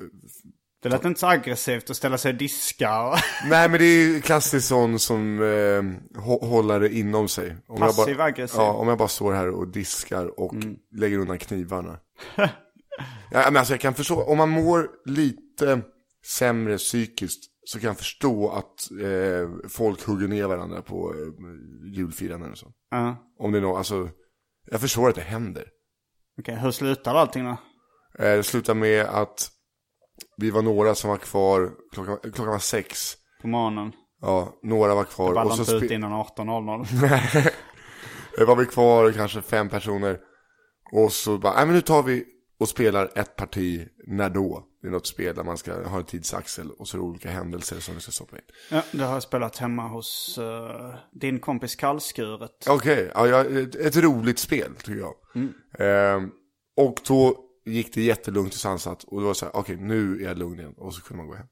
Det lät inte så aggressivt att ställa sig och diska. *laughs* nej men det är klassiskt sån som eh, hå- håller det inom sig. Om Passiv bara, aggressiv. Mm. Ja, om jag bara står här och diskar och lägger undan knivarna. *laughs* ja, men alltså jag kan förstå, om man mår lite sämre psykiskt så kan jag förstå att eh, folk hugger ner varandra på eh, julfiranden och så. Ja. Om det är något, alltså, jag förstår att det händer. Okej, hur slutar allting då? Eh, Det slutar med att vi var några som var kvar, klockan, klockan var sex. På morgonen? Ja, några var kvar. Och så inte ut innan 18.00. Eh, *laughs* var vi kvar, kanske fem personer. Och så bara, nej men nu tar vi och spelar ett parti, när då? Det är något spel där man ska ha en tidsaxel och så är det olika händelser som du ska stoppa in. Ja, det har jag spelat hemma hos eh, din kompis Kallskuret. Okej, ja, ja, ett, roligt spel tycker jag. Ehm, och då gick det jättelugnt och sansat. Och då var det så här, okej nu är jag lugn igen. Och så kunde man gå hem.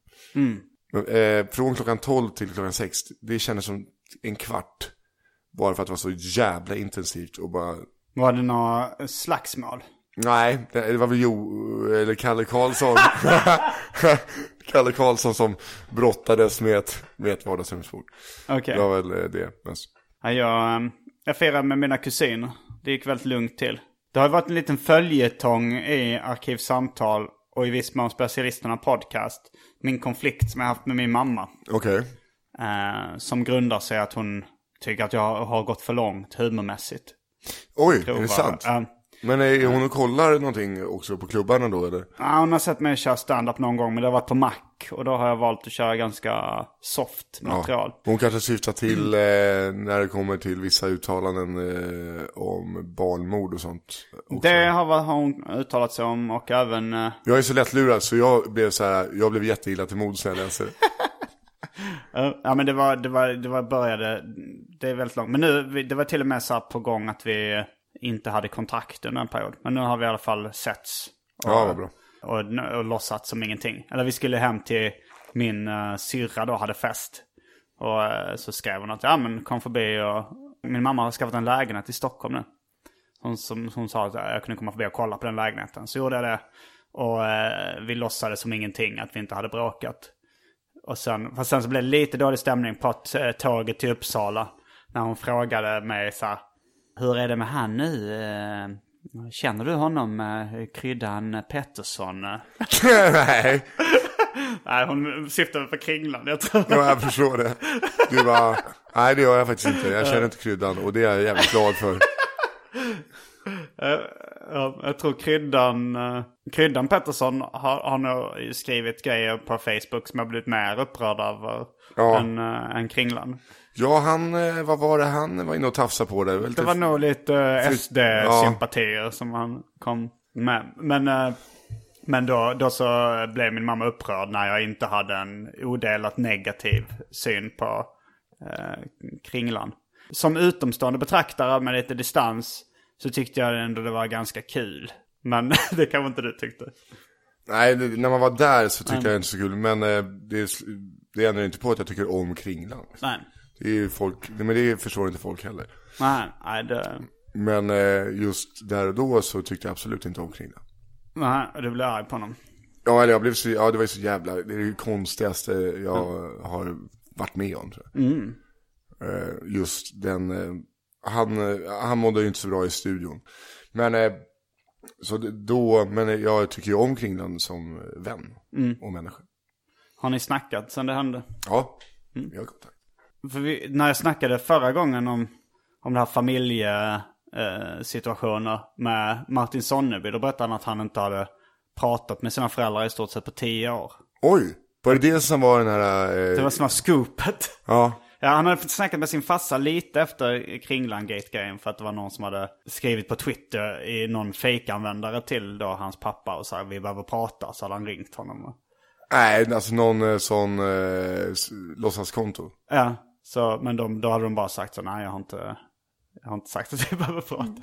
Men, eh, från klockan 12 till klockan 6, det kändes som en kvart. Bara för att det var så jävla intensivt och bara... Var det några slagsmål? Nej, det, var väl Jo, eller Kalle Karlsson. *laughs* Kalle Karlsson som brottades med ett, med ett vardagsrumsbord. Okej. Det var väl eh, det. Men, Ja, jag, ehm, jag firade med mina kusiner. Det gick väldigt lugnt till. Det har varit en liten följetong i Arkivsamtal och i viss mån Specialisterna podcast. Min konflikt som jag haft med min mamma. Okej. Eh, som grundar sig att hon tycker att jag har gått för långt humormässigt. Oj, är det sant? Ja. Men är hon och kollar någonting också på klubbarna då eller? Ja, hon har sett mig köra stand-up någon gång men det har varit på Mac. Och då har jag valt att köra ganska soft material. Hon kanske syftar till eh, när det kommer till vissa uttalanden eh, om barnmord och sånt. också. Det har vad hon uttalat sig om och även... eh, Jag är så lättlurad så jag blev så här, jag blev jätteilla till mods när jag läste det. *laughs* Ja men det var, det var, det var började, det är väldigt långt. Men nu, det var till och med så här på gång att vi inte hade kontakt under en period. Men nu har vi i alla fall setts. Och, Ja, vad bra. Och, och låtsats som ingenting. Eller vi skulle hem till min uh, syrra då, hade fest. Och eh, så skrev hon att, ja men kom förbi och min mamma har skaffat en lägenhet i Stockholm nu. Hon, som, hon sa att jag kunde komma förbi och kolla på den lägenheten. Så gjorde jag det. Och eh, vi låtsades som ingenting, att vi inte hade bråkat. Och sen, fast sen så blev det lite dålig stämning på tåget till Uppsala. När hon frågade mig så här, hur är det med han nu? Eh, Känner du honom, eh, kryddan Pettersson? *laughs* Nej, Nej, hon syftade på Kringland. Jag tror. ja, jag förstår det. Du bara, nej det gör jag faktiskt inte. Jag känner inte kryddan och det är jag jävligt glad för. Eh, ja, jag tror kryddan, kryddan Pettersson har, har nog skrivit grejer på Facebook som jag blivit mer upprörd över Ja. än, än Kringland. Ja, han, eh, vad var det han var inne och tafsade på där? Det var nog lite eh, SD-sympatier som han kom med. Men, eh, men då, då så blev min mamma upprörd när jag inte hade en odelat negativ syn på eh, Kringlan. Som utomstående betraktare med lite distans så tyckte jag ändå det var ganska kul. Men *laughs* det kanske inte du tyckte. Nej, det, när man var där så tyckte jag inte så kul. Men det, det ändrar inte på att jag tycker om Kringland. Nej, Det är ju folk, men det förstår inte folk heller. nej, nej, det, Men eh, just där och då så tyckte jag absolut inte om Kringland. nej du blev arg på honom. Ja, eller jag blev så, ja det var ju så jävla, det är det konstigaste jag har varit med om tror jag. Eh, just den, eh, han, han mådde ju inte så bra i studion. Men, så det, då, men jag tycker ju om Kringland som vän och människa. Har ni snackat sen det hände? Ja, vi har kontakt. Vi, när jag snackade förra gången om, om det här familjesituationer eh, med Martin Sonneby, då berättade han att han inte hade pratat med sina föräldrar i stort sett på tio år. Oj, var det det som var den här, eh, Det var som var scoopet. ja, Ja, han hade snackat med sin farsa lite efter Kringland-gate-grejen för att det var någon som hade skrivit på Twitter i någon fejkanvändare till då hans pappa och sa vi behöver prata. Så hade han ringt honom. nej, alltså någon eh, sån eh, låtsaskonto. Ja, så, men de, då hade de bara sagt så nej jag har inte, jag har inte sagt att vi *laughs* behöver prata. *laughs*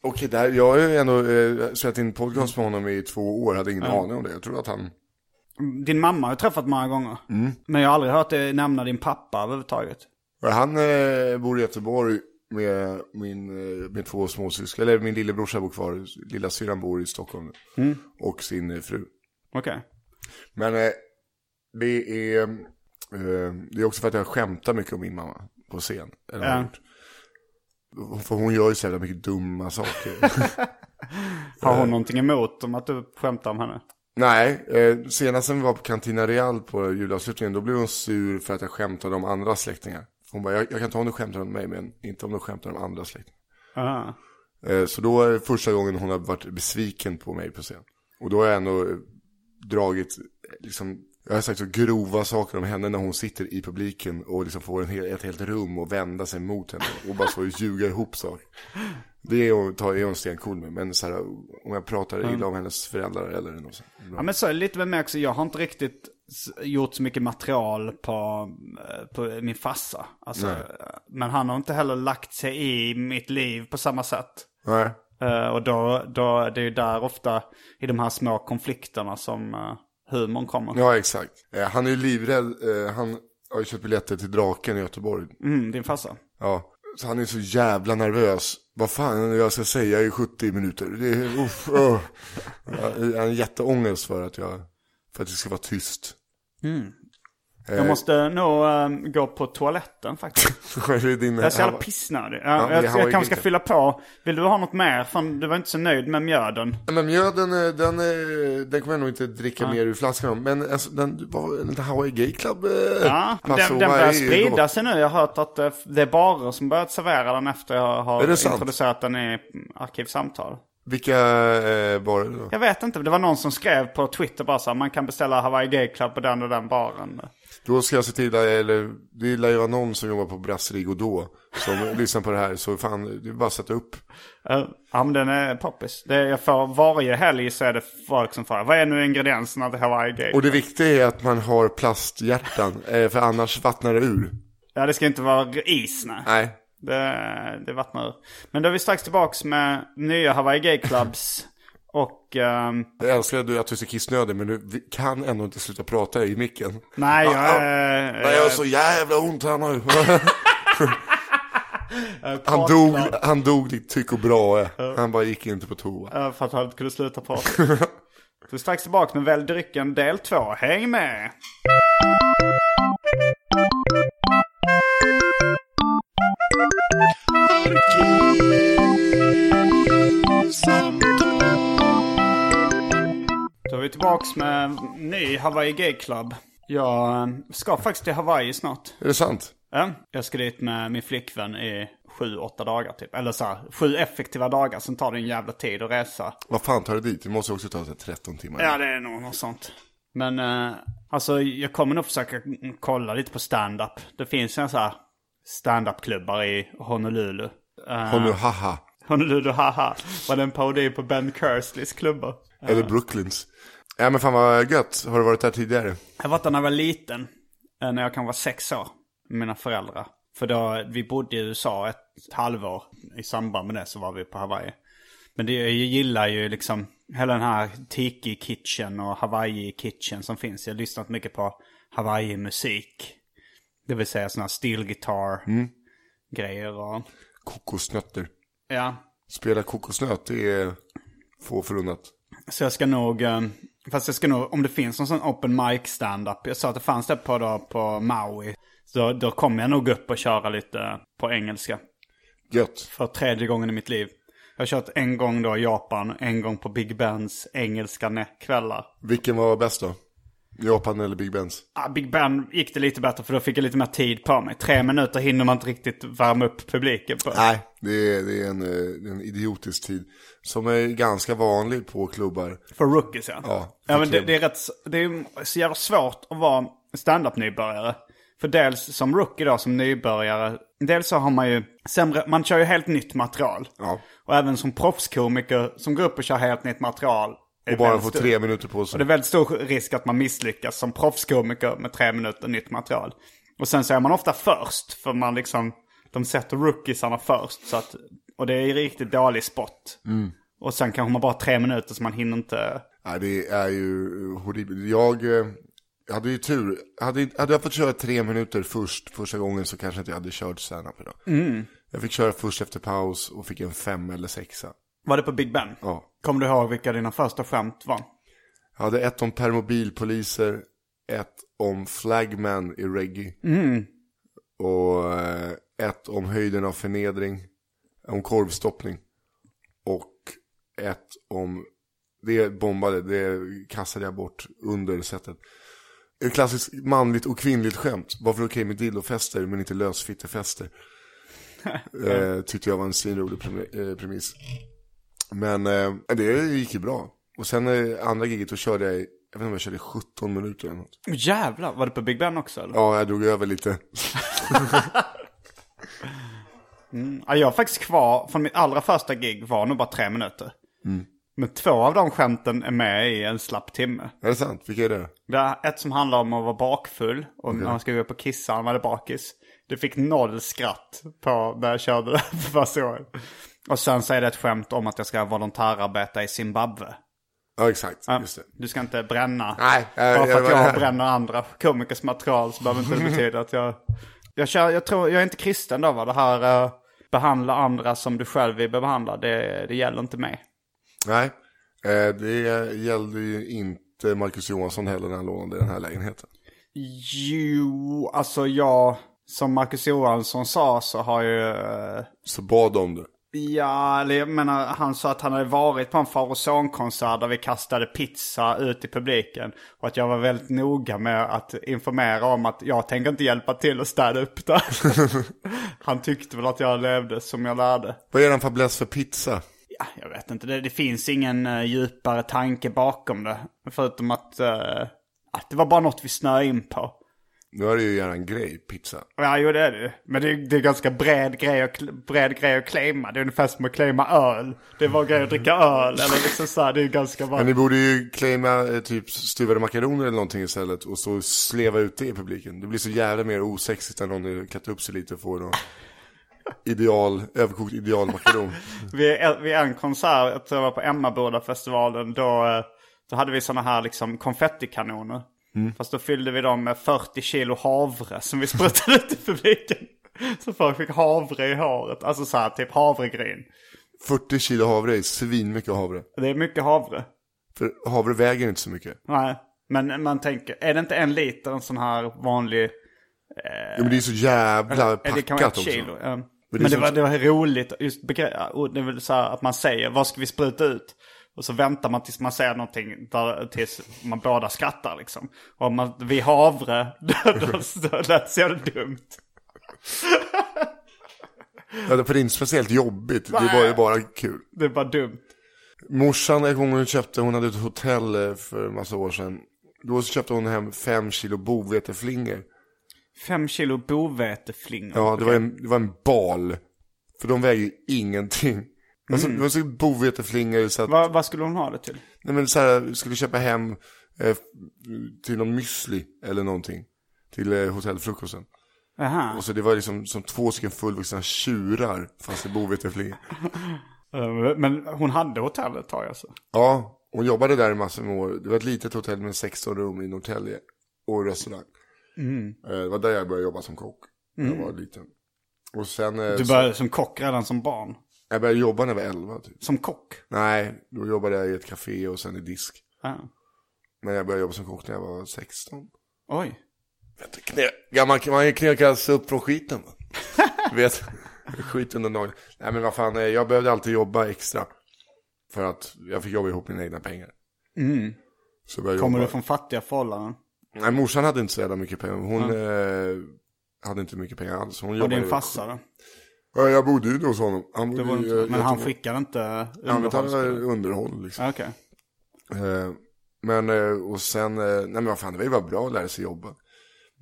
Okej, där, jag har ju ändå eh, spelat in podcast med honom i två år, hade ingen aning om det. Jag tror att han, Din mamma har jag träffat många gånger. Men jag har aldrig hört dig nämna din pappa överhuvudtaget. han eh, bor i Göteborg med min, eh, med två småsyskon, eller min lillebrorsa bor kvar, lilla syrran bor i Stockholm. Och sin eh, fru. Okej. Men eh, det är, det är också för att jag skämtar mycket om min mamma på scen. Eller Ja. För hon gör ju så jävla mycket dumma saker. *laughs* Har hon någonting emot om att du skämtar om henne? Nej, eh, senast när vi var på Cantina Real på julavslutningen, då blev hon sur för att jag skämtade om andra släktingar. Hon bara, jag, jag kan ta om du skämtar om mig, men inte om du skämtar om andra släktingar. Aha. Eh, så då är det första gången hon har varit besviken på mig på scen. Och då har jag ändå eh, dragit, eh, liksom, jag har sagt så grova saker om henne när hon sitter i publiken och liksom får en hel, ett helt rum och vända sig mot henne och bara så ljuga ihop saker. Det är hon, tar- är hon stencool med, men så här, om jag pratar illa om hennes föräldrar eller något sånt. Ja men så är det lite med mig också, jag har inte riktigt gjort så mycket material på, eh, på min farsa. Alltså, Nej. men han har inte heller lagt sig i mitt liv på samma sätt. Nej. Eh, och då, då, det är ju där ofta, i de här små konflikterna som uh, humorn kommer. Ja, exakt. Eh, han är ju livrädd. Eh, han har ju köpt biljetter till Draken i Göteborg. Mm, din farsa. Ja. Så han är så jävla nervös. Vad fan jag ska säga i 70 minuter. Det är, uff, *laughs* uh. Han har jätteångest för att jag... För att det ska vara tyst. Jag måste nog ehm, gå på toaletten faktiskt. *laughs* Din, Jag är så jävla pissnödig. Ja, Ja, jag, jag ju kanske ska fylla på. Vill du ha något mer? Fan, du var inte så nöjd med mjöden. Ja, Men mjöden, eh, den, eh, den kommer jag nog inte dricka mer ur flaskan. Men alltså, den var en liten Hawaii Gay Club. eh, Ja, den, den börjar sprida sig nu. Jag har hört att eh, det är barer som börjat servera den efter jag har introducerat den i Arkivsamtal. Vilka eh, det då? Jag vet inte, det var någon som skrev på Twitter bara så här, man kan beställa Hawaii Gay Club på den och den baren. Då ska jag se till, eller det lär ju vara någon som jobbar på Brasserie Godot som *laughs* lyssnar på det här. Så fan, det är bara att sätta upp. Eh, Ja men den är poppis. Det, jag får, varje helg så är det folk som frågar, vad är nu ingredienserna till Hawaii Gay? Och det viktiga är att man har plasthjärtan, eh, för annars vattnar det ur. Ja det ska inte vara is nej. Nej, Det, det vattnar ur. Men då är vi strax tillbaks med nya Hawaii Gay Clubs. *laughs* och ehm, jag älskar att du, att du är så kissnödig men du kan ändå inte sluta prata i micken. nej jag Ah, är... Nej, jag har så jävla ont här nu. *laughs* han, dog, han dog ditt Tycho Brahe. Han bara gick inte på toa. För att han inte kunde sluta prata. *laughs* Så strax tillbaka med Välj drycken del 2. Häng med! Då är vi tillbaks med ny Hawaii Gay Club. Jag ska faktiskt till Hawaii snart. Är det sant? Ja, jag ska dit med min flickvän i sju, åtta dagar typ. Eller så här, sju effektiva dagar. Sen tar det en jävla tid att resa. Vad fan tar det dit? Det måste också ta sig 13 timmar. Ja, det är nog något sånt. Men eh, alltså jag kommer nog försöka kolla lite på stand-up. Det finns en så här stand-up-klubbar i Honolulu. Uh, Och nu haha. Honolulu haha. Var det en parodi på Ben Kersleys klubbar? Eller Brooklyns. Ja men fan vad gött. Har du varit där tidigare? Jag varit där när jag var liten. eh, När jag kan vara sex år. Med mina föräldrar. För då, vi bodde i USA ett halvår. I samband med det så var vi på Hawaii. Men det, jag gillar ju liksom hela den här Tiki Kitchen och Hawaii Kitchen som finns. Jag har lyssnat mycket på Hawaii-musik. Det vill säga sådana steel guitar grejer och... Kokosnötter. Ja. Spela kokosnöt, det är få förunnat. Så jag ska nog, eh, fast jag ska nog, om det finns någon sån open mic stand-up. Jag sa att det fanns det på, då, på Maui. Så då kommer jag nog upp och köra lite på engelska. Gött. För tredje gången i mitt liv. Jag har kört en gång då i Japan, en gång på Big Bens engelska kvällar. Vilken var bäst då? Japan eller Big Bens? Ah, Big Ben gick det lite bättre för då fick jag lite mer tid på mig. Tre minuter hinner man inte riktigt värma upp publiken på. Nej, det är, det är en, eh, en idiotisk tid. Som är ganska vanlig på klubbar. För rookies ja. Ja, ja men det, det är rätt, det är så jävla svårt att vara stand-up-nybörjare. För dels som rookie då, som nybörjare. Dels så har man ju sämre, man kör ju helt nytt material. Ja. Och även som proffskomiker som går upp och kör helt nytt material. Och bara få tre minuter på Och sig. det är väldigt stor risk att man misslyckas som proffskomiker med tre minuter nytt material. Och sen så är man ofta först, för man liksom, de sätter rookiesarna först. Så att, och det är riktigt dålig spot. Mm. Och sen kanske man bara har tre minuter så man hinner inte... Nej, det är ju horribelt. Jag eh, hade ju tur. Hade, hade jag fått köra tre minuter först, första gången så kanske inte jag hade kört stand-up idag. Jag fick köra först efter paus och fick en fem eller sexa. Var det på Big Ben? Ja. Kommer du ihåg vilka dina första skämt var? Jag hade ett om permobilpoliser, ett om flagman i reggae. Och eh, ett om höjden av förnedring, om korvstoppning. Och ett om, det bombade, det kastade jag bort under sättet. Ett klassiskt manligt och kvinnligt skämt. Varför okej med dillofester men inte lösfittefester? *laughs* eh, tyckte jag var en svinrolig eh, premiss. Men eh, det gick ju bra. Och sen eh, andra giget då körde jag, jag vet inte om jag körde 17 minuter eller något. Jävlar, var det på Big Ben också eller? Ja, jag drog över lite. Ja, jag har faktiskt kvar, från mitt allra första gig var nog bara tre minuter. Mm. Men två av de skämten är med i en slapp timme. Är det sant? Vilka är det? Det är ett som handlar om att vara bakfull och när man ska gå upp och kissa man är bakis. Det fick noll skratt på när jag körde det *laughs* för första gången. Och sen så är det ett skämt om att jag ska volontärarbeta i Zimbabwe. Ja, exakt. Ja, Just det. Du ska inte bränna. Nej, Bara för att jag- jag bränner andra komikers material så behöver inte det betyda att jag... Jag, kör, jag tror, jag är inte kristen då va? Det här uh, behandla andra som du själv vill behandla, det, det gäller inte mig. Nej, eh, det gällde ju inte inte Marcus Johansson heller när han lånade den här lägenheten. Jo, alltså jag, som Marcus Johansson sa så har ju... eh, Så bad om det. Ja, eller jag menar, han sa att han hade varit på en far och son-konsert där vi kastade pizza ut i publiken. Och att jag var väldigt noga med att informera om att jag tänker inte hjälpa till att städa upp där. *laughs* han tyckte väl att jag levde som jag lärde. Vad är den fäbless för pizza? Ja, jag vet inte, det, det finns ingen uh, djupare tanke bakom det. Förutom att, uh, att det var bara något vi snöade in på. Nu är det ju en grej, pizza. Ja, jo det är det. Men det är, det är ganska bred grej, att, bred grej att claima. Det är ungefär som att claima öl. Det var grej att dricka öl. Eller liksom så här, det är ganska bara... Men ni borde ju claima eh, typ stuvade makaroner eller någonting istället och så sleva ut det i publiken. Det blir så jävla mer osexigt när någon kattar upp sig lite och får någon ideal, överkokt idealmakaron. *laughs* Vid, vid en konsert, jag tror jag var på Emmaboda-festivalen, då, eh, då hade vi sådana här liksom konfettikanoner. Fast då fyllde vi dem med 40 kilo havre som vi sprutade ut i publiken. Så folk fick havre i håret, alltså så här typ havregryn. 40 kilo havre är svinmycket havre. Det är mycket havre. För havre väger inte så mycket. Nej, men man tänker, är det inte en liter en sån här vanlig... Jo, men det är så jävla Eller, packat också. kilo. ja. det Men det, var, det var roligt, just begre- och det är väl så här att man säger, vad ska vi spruta ut? Och så väntar man tills man säger någonting, där, tills man båda skrattar liksom. Och om man, vi havre, *laughs* då, lät det så jävla dumt. Ja, det- för det är inte speciellt jobbigt. Det var ju bara kul. Det är bara dumt. Morsan en gång hon köpte, hon hade ett hotell eh, för en massa år sedan. Då så köpte hon hem fem kilo boveteflingor. Fem kilo boveteflingor. Ja, det var, en, det var en bal. För de väger ju ingenting. Alltså, det var så boveteflingor så att, Vad, vad skulle hon ha det till? nej men så här, skulle köpa hem eh, till någon müsli eller någonting. Till eh, hotellfrukosten. Aha. Och så det var liksom som två stycken fullvuxna tjurar fast i boveteflingor. *laughs* Eh, Men hon hade hotellet ett tag alltså. Ja, hon jobbade där i massor med år. Det var ett litet hotell med 16 rum i Norrtälje. Och restaurang. Eh, Det var där jag började jobba som kock. när Jag var liten. Och sen, eh, Du så, började som kock redan som barn. Jag började jobba när jag var 11 typ. Som kock? Nej, då jobbade jag i ett café och sen i disk. Ja. Men jag började jobba som kock när jag var 16. Oj. Vet du, knä, gammal, man knökas upp från skiten. *laughs* vet, skit under naglarna. Nej men vad fan, eh, jag behövde alltid jobba extra. För att jag fick jobba ihop mina egna pengar. Jag Kommer jobba. du från fattiga förhållanden? Nej, morsan hade inte så jävla mycket pengar. Hon eh, hade inte mycket pengar alls. Hon Och din farsa då? Ja, jag bodde ju hos honom. Han bodde inte, eh, men han skickade inte Han betalade underhåll liksom. Ja, Okej. Eh, men, eh, och sen, nej men vad fan, det var ju bara bra att lära sig jobba.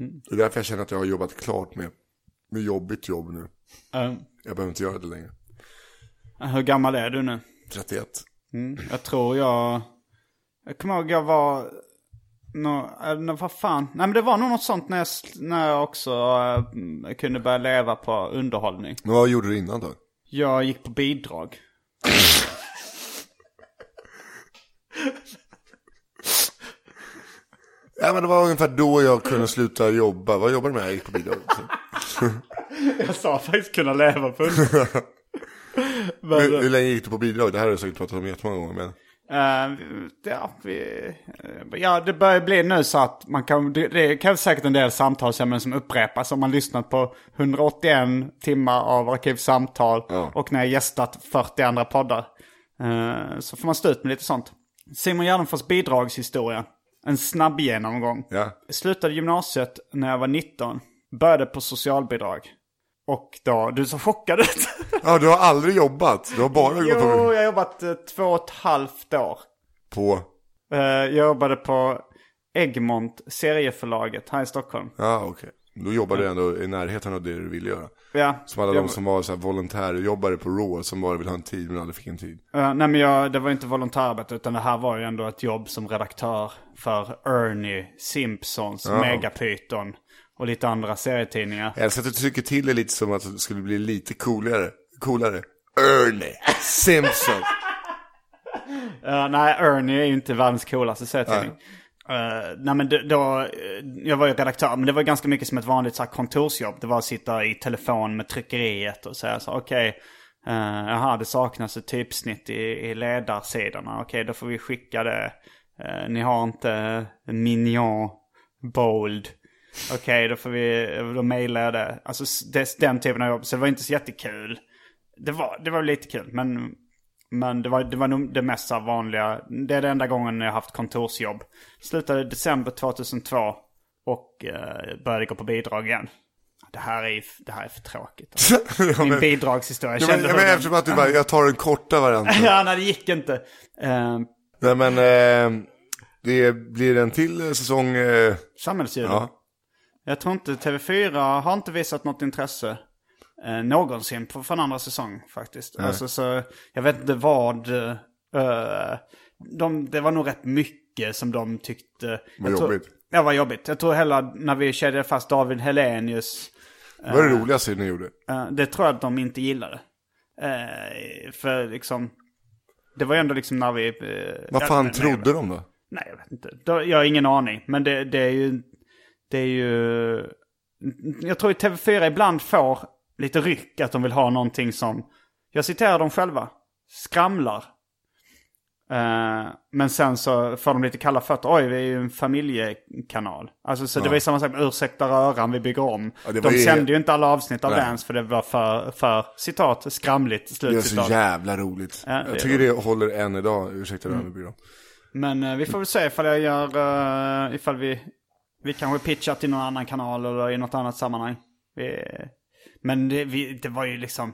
Mm. Det är därför jag känner att jag har jobbat klart med, med jobbigt jobb nu. Eh, Jag behöver inte göra det längre. hur gammal är du nu? 31. Jag tror jag... Jag kommer ihåg jag var... Nå, eller vad fan. Nej men det var nog något sånt när jag, när jag också eh, kunde börja leva på underhållning. Men vad gjorde du innan då? Jag gick på bidrag. Ja men det var ungefär då jag kunde sluta jobba. Vad jobbade du med? Jag gick på bidrag. *laughs* Jag sa faktiskt kunna leva på underhållning. *laughs* hur, hur länge gick du på bidrag? Det här har jag säkert pratat om jättemånga gånger. Men... Eh, ja, vi, eh, ja, det börjar bli nu så att man kan, det, det krävs säkert en del samtalsämnen som upprepas. Om man lyssnat på 181 timmar av arkivsamtal Ja. och när jag gästat 40 andra poddar. Eh, så får man stå ut med lite sånt. Simon Gärdenfors bidragshistoria. En snabb genomgång. Ja. Jag slutade gymnasiet när jag var 19. Började på socialbidrag. Och då, du så chockad ut. Ja, du har aldrig jobbat. Du har bara gått jo, på... jag har jobbat eh, två och ett halvt år. på... Eh, jag jobbade på Egmont, serieförlaget här i Stockholm. Ja, okej. Då jobbade du ändå i närheten av det du ville göra. Ja, Som alla de som var så här volontärjobbare på Raw som bara ville ha en tid men aldrig fick en tid. eh, nej men jag, det var inte volontärarbete utan det här var ju ändå ett jobb som redaktör för Ernie, Simpsons, Megapython och lite andra serietidningar. Jag älskar att du trycker till det lite som att det skulle bli lite coolare. Coolare. Ernie. Simpson. Uh, *laughs* nej, Ernie är ju inte världens coolaste serietidning. Uh, nej men då, eh, jag var ju redaktör, men det var ganska mycket som ett vanligt så här, kontorsjobb. Det var att sitta i telefon med tryckeriet och säga så okej, okay, jaha det saknas ett typsnitt i, i ledarsidorna. Okej, då får vi skicka det eh, ni har inte Mignon Bold. Okej, då får vi, då mejlar jag det. Alltså det, den typen av jobb. Så det var inte så jättekul. Det var, det var lite kul, men, men det, var, det var nog det mest vanliga. Det är den enda gången jag har haft kontorsjobb. Slutade i december 2002 och eh, började gå på bidrag igen. Det här är, det här är för tråkigt. *laughs* Alltså. Min men- bidragshistoria. Jag Ja, men, kände ja, men den- eftersom att du bara, jag tar den korta varianten. *laughs* Ja, nej det gick inte. Eh, Nej men, eh, det blir en till eh, säsong. Eh, Samhällsljuden. ja. Jag tror inte TV4 har inte visat något intresse eh, någonsin på, för en andra säsong faktiskt. Alltså, så jag vet inte vad... Eh, de, det var nog rätt mycket som de tyckte... Jag tror- jobbigt. Ja, var jobbigt. Jag tror hela när vi kedjade fast David Helenius. Vad är det roligaste ni gjorde? eh, det tror jag att de inte gillade. Eh, för liksom... Det var ju ändå liksom när vi... eh, Vad fan nej, trodde de då? Nej, jag vet inte. Jag har ingen aning. Men det, det är ju... Det är ju... Jag tror att TV4 ibland får lite ryck att de vill ha någonting som... Jag citerar dem själva. Skramlar. Eh, men sen så får de lite kalla fötter. Oj, vi är ju en familjekanal. Alltså så det var ju samma sak med Ursäkta röran, vi bygger om. Ja, det de ju- sände ju inte alla avsnitt av Nej. Dance för det var för, för citat, skramligt, Det är så jävla roligt. Ja, det jag tycker det håller än idag, ursäkta mm. byrå. Men eh, vi får väl se ifall jag gör, uh, ifall vi, vi kanske pitchar till någon annan kanal eller i något annat sammanhang. Vi, men det, vi, det var ju liksom,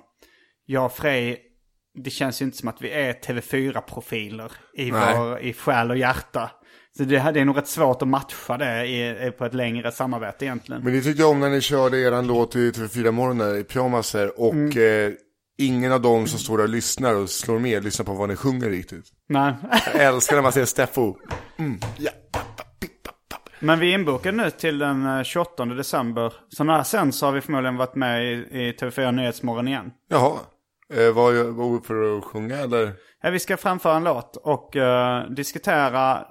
jag och Frej, det känns ju inte som att vi är TV4-profiler i, Nej. vår, i själ och hjärta. Så det, det är nog rätt svårt att matcha det i, på ett längre samarbete egentligen. Men det tyckte jag om när ni körde eran låt i TV4 morgonen i pyjamaser och Mm. eh, ingen av dem som står där och lyssnar och slår med lyssnar på vad ni sjunger riktigt. Nej. Jag älskar när man ser Steffo. Mm, ja. Men vi är inbokade nu till den eh, 28 december. Så när sen så har vi förmodligen varit med i, i TV4 Nyhetsmorgon igen. Jaha, eh, var upp för att sjunga eller? Ja, vi ska framföra en låt och eh, diskutera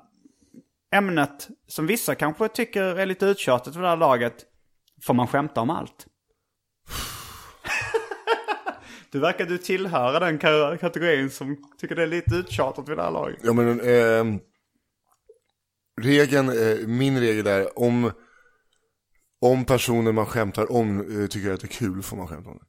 ämnet som vissa kanske tycker är lite uttjatat för det här laget. Får man skämta om allt? *laughs* du verkar du tillhöra den ka- kategorin som tycker det är lite uttjatat vid det här laget. Ja men eh, regeln, eh, min regel är om, om personer man skämtar om eh, tycker att det är kul får man skämta om det.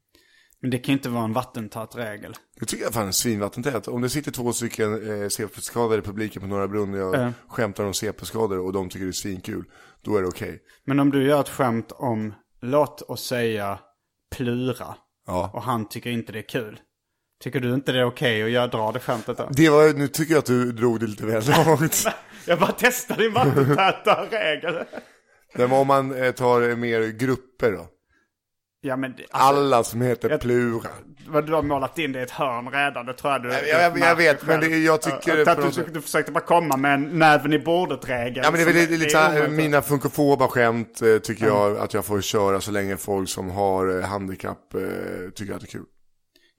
Men det kan ju inte vara en vattentätt regel. Det tycker jag fan är svinvattentät. Om det sitter två stycken eh, CP-skadade i publiken på Norra Brunn och jag Ja. skämtar om CP-skador och de tycker det är svinkul, då är det okej. Men om du gör ett skämt om, låt oss säga plura. Ja. Och han tycker inte det är kul. Tycker du inte det är okej att jag drar det skämtet då? Det var, nu tycker jag att du drog det lite väl långt. *laughs* Jag bara testar din vattentäta regel. Men om man eh, tar mer grupper då. Ja men det- alltså, Alla som heter jag- Plura. vad du har målat in det i ett hörn redan, det tror jag du... Jag- jag- jag vet, men det- jag tycker Att, att du, du försökte bara komma med en näven i bordet-regel. Ja men det är väl lite, lite här, mina funkofoba skämt eh, tycker jag att jag får köra så länge folk som har eh, handikapp tycker att det är kul.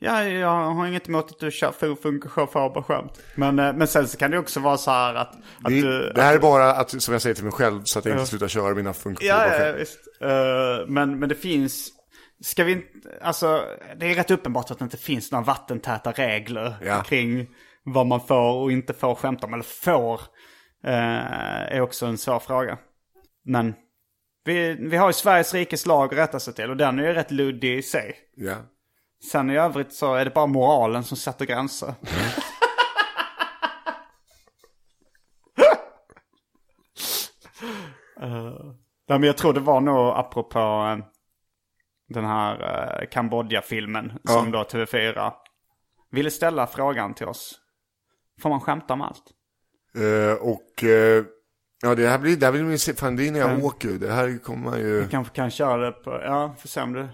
Ja, jag har inget emot att du kör funkar skämt. Men, eh, men sen så kan det också vara så här att, att Det, du... det här är bara att, som jag säger till mig själv så att jag inte slutar köra mina funkofoba Ja, ja, visst. Eh, men, men det finns... Ska vi inte... Alltså, det är rätt uppenbart att det inte finns några vattentäta regler Ja. kring vad man får och inte får skämta om. Eller får, eh, är också en svår fråga. Men vi, vi har ju Sveriges rikes lag att rätta sig till och den är ju rätt luddig i sig. Ja. Sen i övrigt så är det bara moralen som sätter gränser. uh, *laughs* nej, men jag tror det var nog apropå eh, den här uh, Kambodja-filmen som då TV4 ville ställa frågan till oss. Får man skämta om allt? Eh, och eh, ja det här blir, det här blir min, fan det är när jag åker Det här kommer man ju, Vi kanske kan köra det på, ja, får se om det.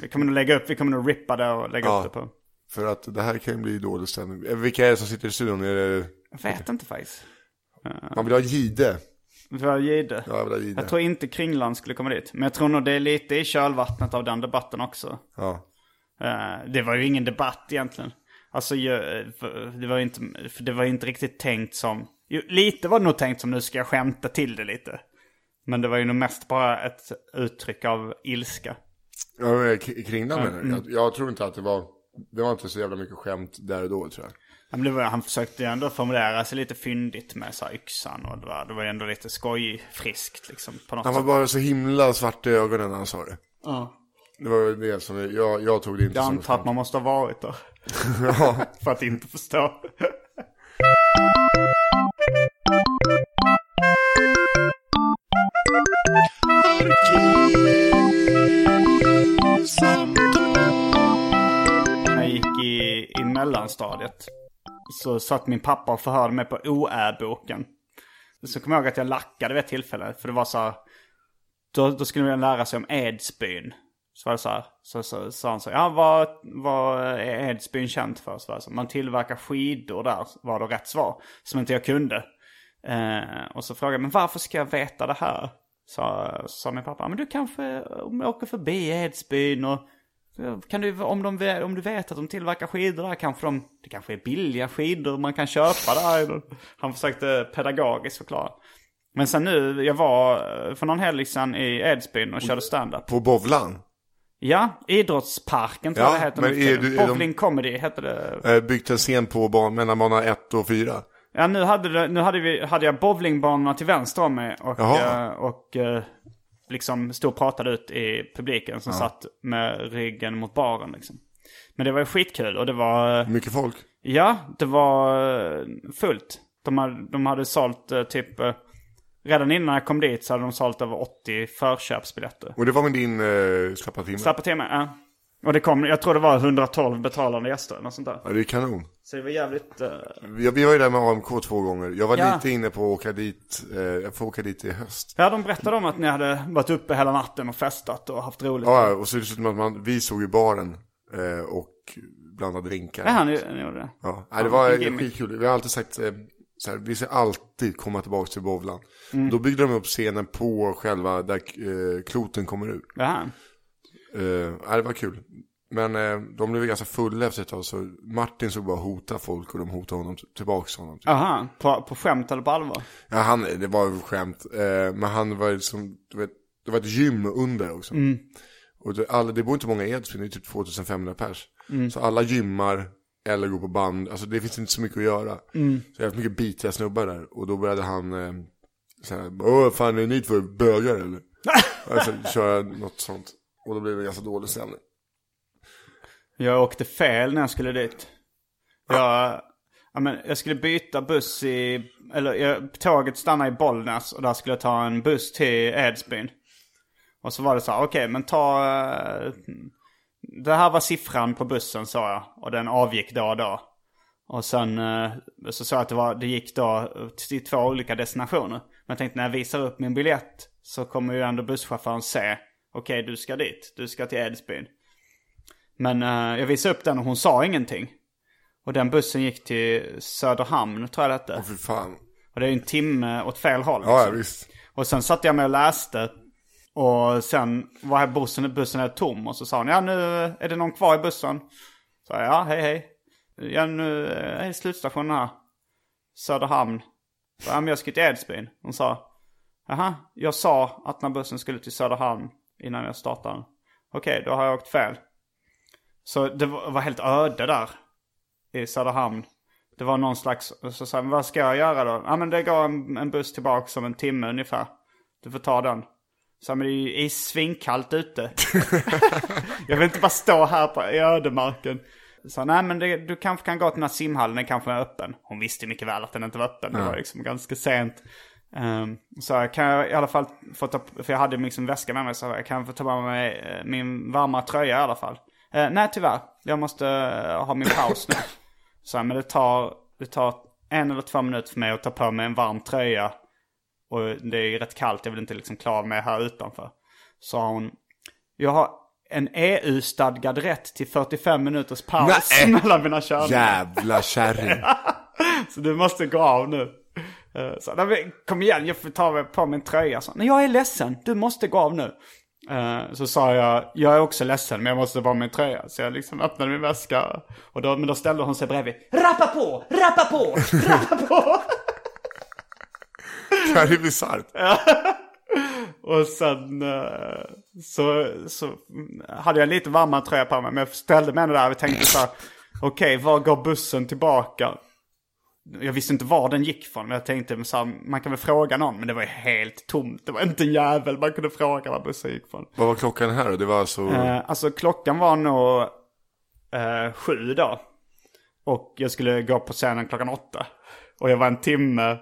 Vi kommer nog lägga upp, vi kommer nog rippa det och lägga Ja. upp det på. för att det här kan ju bli dålig stämning. Eh, Vilka är det som sitter i studion? Är det, Jag vet inte faktiskt. man vill ha Gide. Vi har Gide. Ja, jag vill ha Gide. Jag tror inte Kringland skulle komma dit. Men jag tror nog det är lite i kölvattnet av den debatten också. Ja. Eh, det var ju ingen debatt egentligen. Alltså det var ju inte, det var inte riktigt tänkt som... Jo, lite var det nog tänkt som nu ska jag skämta till det lite. Men det var ju nog mest bara ett uttryck av ilska. Kring den menar du? jag, jag tror inte att det var, det var inte så jävla mycket skämt där och då tror jag. Ja, men det var, han försökte ju ändå formulera sig lite fyndigt med så här, yxan och det var, det var ändå lite skojfriskt liksom på något Han var sätt. bara så himla svart i ögonen när han sa det. Ja. Det var väl det som jag, jag tog det inte Jag som antar att man måste ha varit där. *laughs* *laughs* Ja. För att inte förstå. Mellanstadiet så satt min pappa och förhörde mig på OÄ-boken. Så kommer jag ihåg att jag lackade vid ett tillfälle. För det var så här, då, då skulle man lära sig om Edsbyn. Så var det så här, så, så sa han så ja vad, vad är Edsbyn känt för? Så var det så, man tillverkar skidor där, var då rätt svar. Som inte jag kunde. Eh, och så frågade jag, men varför ska jag veta det här? Sa, sa min pappa, men du kanske om jag åker förbi Edsbyn och kan du, om, de, om du vet att de tillverkar skidor där, kanske de, det kanske är billiga skidor man kan köpa där. Han försökte pedagogiskt förklara. Men sen nu, jag var eh, för någon helg sedan i Edsbyn och körde stand-up. På Bovlan. Ja, Idrottsparken tror Ja, jag det heter. men är du- är de- Bowling Comedy hette det. Eh, byggt en scen på ban, mellan bana 1 och 4. Ja, nu hade, det, nu hade, vi, hade jag bowlingbanorna till vänster om mig och, eh, och eh, liksom stod och pratade ut i publiken som satt med ryggen mot baren liksom. Men det var ju skitkul och det var... eh, Mycket folk. Ja, det var eh, fullt. De hade, de hade sålt eh, typ... eh, Redan innan jag kom dit så hade de sålt över 80 förköpsbiljetter. Och det var med din uh, slappa timme. Slappa mig, ja. Och det kom, jag tror det var 112 betalande gäster eller sånt där. Ja, det är kanon. Så det var jävligt... eh, Vi, vi var ju där med AMK två gånger. Jag var Ja. lite inne på att åka dit. Uh, jag får åka dit i höst. Ja, de berättade om att ni hade varit uppe hela natten och festat och haft roligt. Ja, och så som att man, vi såg i baren eh, och blandade drinkar. Ja, ni, ni gjorde det. Ja, nej, det var skitkul. Vi har alltid sagt eh, så här, vi ska alltid komma tillbaka till Bovlan. Mm. Då byggde de upp scenen på själva där eh, kloten kommer ur. Jaha. Eh, det var kul. Men eh, de blev ganska fulla efter ett tag så Martin såg bara hota folk och de hotade honom t- tillbaks honom. Typ. Aha, på, på skämt eller på allvar? Ja, han, det var skämt. Eh, men han var liksom, du vet, det var ett gym under också. Och det, alla, det bor inte många i Edsbyn, det är typ 2500 pers. Så alla gymmar eller går på band, alltså det finns inte så mycket att göra. Så det är jävligt mycket bitiga snubbar där. Och då började han eh, såhär, åh fan är ni två bögar eller? *laughs* alltså köra något sånt. Och då blev det ganska dålig stämning. Jag åkte fel när jag skulle dit. Jag, ja, men jag skulle byta buss i, eller jag, tåget stannade i Bollnäs och där skulle jag ta en buss till Edsbyn. Och så var det så här, okej men ta, eh, det här var siffran på bussen sa jag. Och den avgick då och då. Och sen eh, så sa jag att det, var, det gick då till två olika destinationer. Men jag tänkte när jag visar upp min biljett så kommer ju ändå busschauffören se, okej du ska dit, du ska till Edsbyn. Men eh, jag visade upp den och hon sa ingenting. Och den bussen gick till Söderhamn tror jag det hette. Åh fy fan. Och det är ju en timme åt fel håll. Ja, ja liksom. visst. Och sen satt jag med och läste. Och sen var bussen, bussen är tom. Och så sa hon, ja nu är det någon kvar i bussen. Så jag, ja hej hej. Ja nu är slutstationen här. Söderhamn. Så, ja men jag ska till Edsbyn. Hon sa, jaha, jag sa att när bussen skulle till Söderhamn innan jag startade. Okej, då har jag åkt fel. Så det var helt öde där i Söderhamn. Det var någon slags, så sa vad ska jag göra då? Ja men det går en, en buss tillbaka som en timme ungefär. Du får ta den. Så men det är ju svinkallt ute. *laughs* jag vill inte bara stå här på, i ödemarken. Så nej men det, du kanske kan gå till den här simhallen, den kanske är öppen. Hon visste mycket väl att den inte var öppen, det var liksom ganska sent. Um, så jag kan jag i alla fall få ta, för jag hade liksom väska med mig, så jag kan få ta med mig eh, min varma tröja i alla fall. Eh, nej tyvärr, jag måste eh, ha min paus nu. *laughs* Så här, men det tar, det tar en eller två minuter för mig att ta på mig en varm tröja. Och det är ju rätt kallt, jag vill inte liksom klara mig här utanför. Sa hon, jag har en EU-stadgad rätt till 45 minuters paus Nej. *laughs* mellan mina körningar. Jävla kärring. *laughs* Så du måste gå av nu. Eh, Så, "Nej, men kom igen, jag får ta på min tröja. Så, Nej, jag är ledsen, du måste gå av nu. Eh, Så sa jag, jag är också ledsen men jag måste bara min tröja. Så jag liksom öppnade min väska. Och då, men då ställde hon sig bredvid. Rappa på, rappa på, *laughs* rappa på. Det här är bisarrt. Och Och sen eh, så, så hade jag lite varmare tröja på mig. Men jag ställde mig ändå där och tänkte så här. Okej, var går bussen tillbaka? Jag visste inte var den gick från. Men jag tänkte så här, man kan väl fråga någon. Men det var ju helt tomt. Det var inte en jävel man kunde fråga var bussen gick från. Vad var klockan här då? Det var alltså... Eh, alltså klockan var nog eh, sju då. Och jag skulle gå på scenen klockan åtta. Och jag var en timme,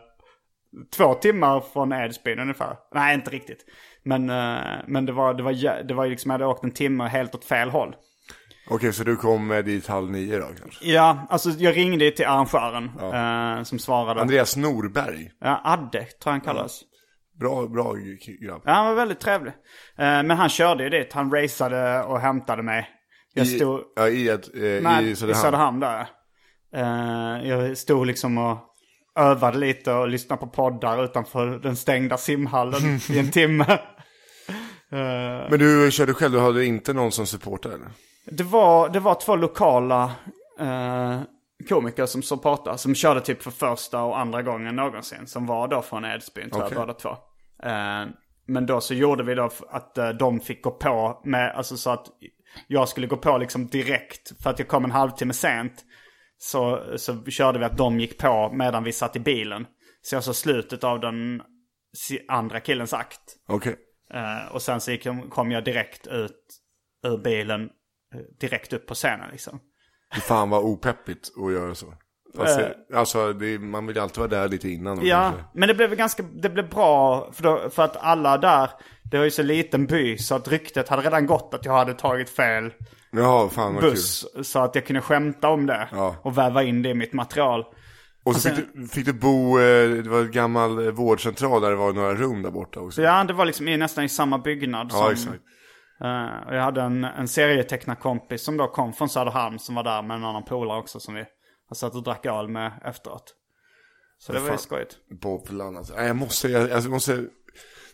två timmar från Edsbyn ungefär. Nej, inte riktigt. Men, eh, men det var, det var, det var liksom, jag hade åkt en timme helt åt fel håll. Okej, så du kom dit halv nio då kanske? Ja, alltså jag ringde till arrangören eh, som svarade. Andreas Norberg. Ja, Adde tror jag han kallades. Bra, bra grabb. Ja, han var väldigt trevlig. Eh, men han körde ju dit. Han raceade och hämtade mig. Jag I, stod... ja, i, ett, eh, Nej, i Söderhamn. I Söderhamn där. Eh, jag stod liksom och övade lite och lyssnade på poddar utanför den stängda simhallen *laughs* i en timme. Men du körde själv, du hade inte någon som supportade eller? Det, var, det var två lokala eh, komiker som supportade. Som körde typ för första och andra gången någonsin. Som var då från Edsbyn tror Okej. jag båda två. Eh, men då så gjorde vi då att eh, de fick gå på med, alltså så att jag skulle gå på liksom direkt. För att jag kom en halvtimme sent. Så, så körde vi att de gick på medan vi satt i bilen. Så jag såg slutet av den andra killens akt. Okej. Eh, och sen så gick, kom jag direkt ut ur bilen. Eh, Direkt upp på scenen liksom. Fan vad opeppigt att göra så. Fast det, alltså, det, man vill ju alltid vara där lite innan. Ja, kanske- men det blev ganska, det blev bra för, då, för att alla där, det var ju så liten by så att ryktet hade redan gått att jag hade tagit fel Jaha, fan buss. Så att jag kunde skämta om det Ja. och väva in det i mitt material. kul. Och så Alltså- fick, du, fick du bo, eh, det var en gammal eh, vårdcentral där det var några rum där borta också. Så ja, det var liksom i, nästan i samma byggnad Ja, som... exakt. Och jag hade en, en serietecknarkompis som då kom från Söderhamn som var där med en annan polare också som vi har satt och drack öl med efteråt. Så det var ju skojigt. Bowlan alltså. Nej, Jag måste, jag, jag måste,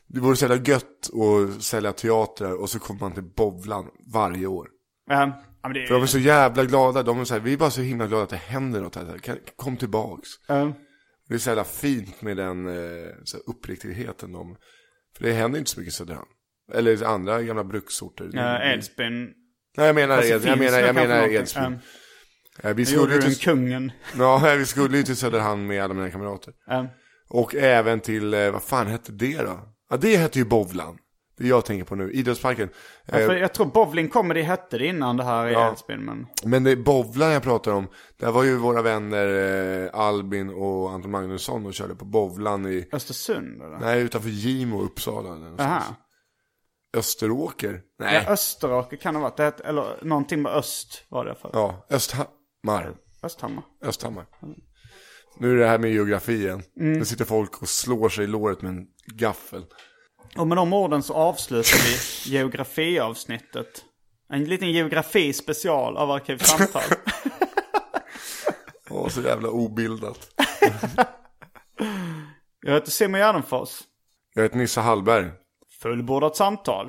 det vore så jävla gött att sälja teatrar och så kommer man till Bowlan varje år. Ja, men det, För de är så jävla glada, de är så här, vi är bara så himla glada att det händer något här. Kom tillbaks. Ja. Det är så jävla fint med den eh, så här uppriktigheten de, för det händer inte så mycket i Söderhamn. Eller andra gamla bruksorter. Ja, Edsbyn. Nej jag menar, Fast det Ed, jag menar, jag menar. Edsbyn. Ja. Ja, vi skulle ju till, kungen. *laughs* ja, vi skulle ju till Söderhamn med alla mina kamrater. Ja. Och även till, eh, vad fan hette det då? Ja, det hette ju Bovlan. Det jag tänker på nu, idrottsparken. Ja, Eh, för jag tror Bowling Comedy hette det innan det här i Ja. Edsbyn. Men... Men det är Bovlan jag pratar om. Där var ju våra vänner eh, Albin och Anton Magnusson och körde på Bovlan i, Östersund eller? nej utanför Gimo, Uppsala. eller. Aha. Österåker? Ja, Nej. Österåker kan det ha varit. Det eller någonting med öst var det för. Ja, Östhammar. Östhammar. Östhammar. Nu är det här med geografi igen. Mm. Nu sitter folk och slår sig i låret med en gaffel. Och med de orden så avslutar vi *laughs* geografiavsnittet. En liten geografi-special av Arkivsamtal. *laughs* Åh, så jävla obildat. *laughs* jag heter Simon Gärdenfors. Jag heter Nisse Hallberg. Fullbordat samtal.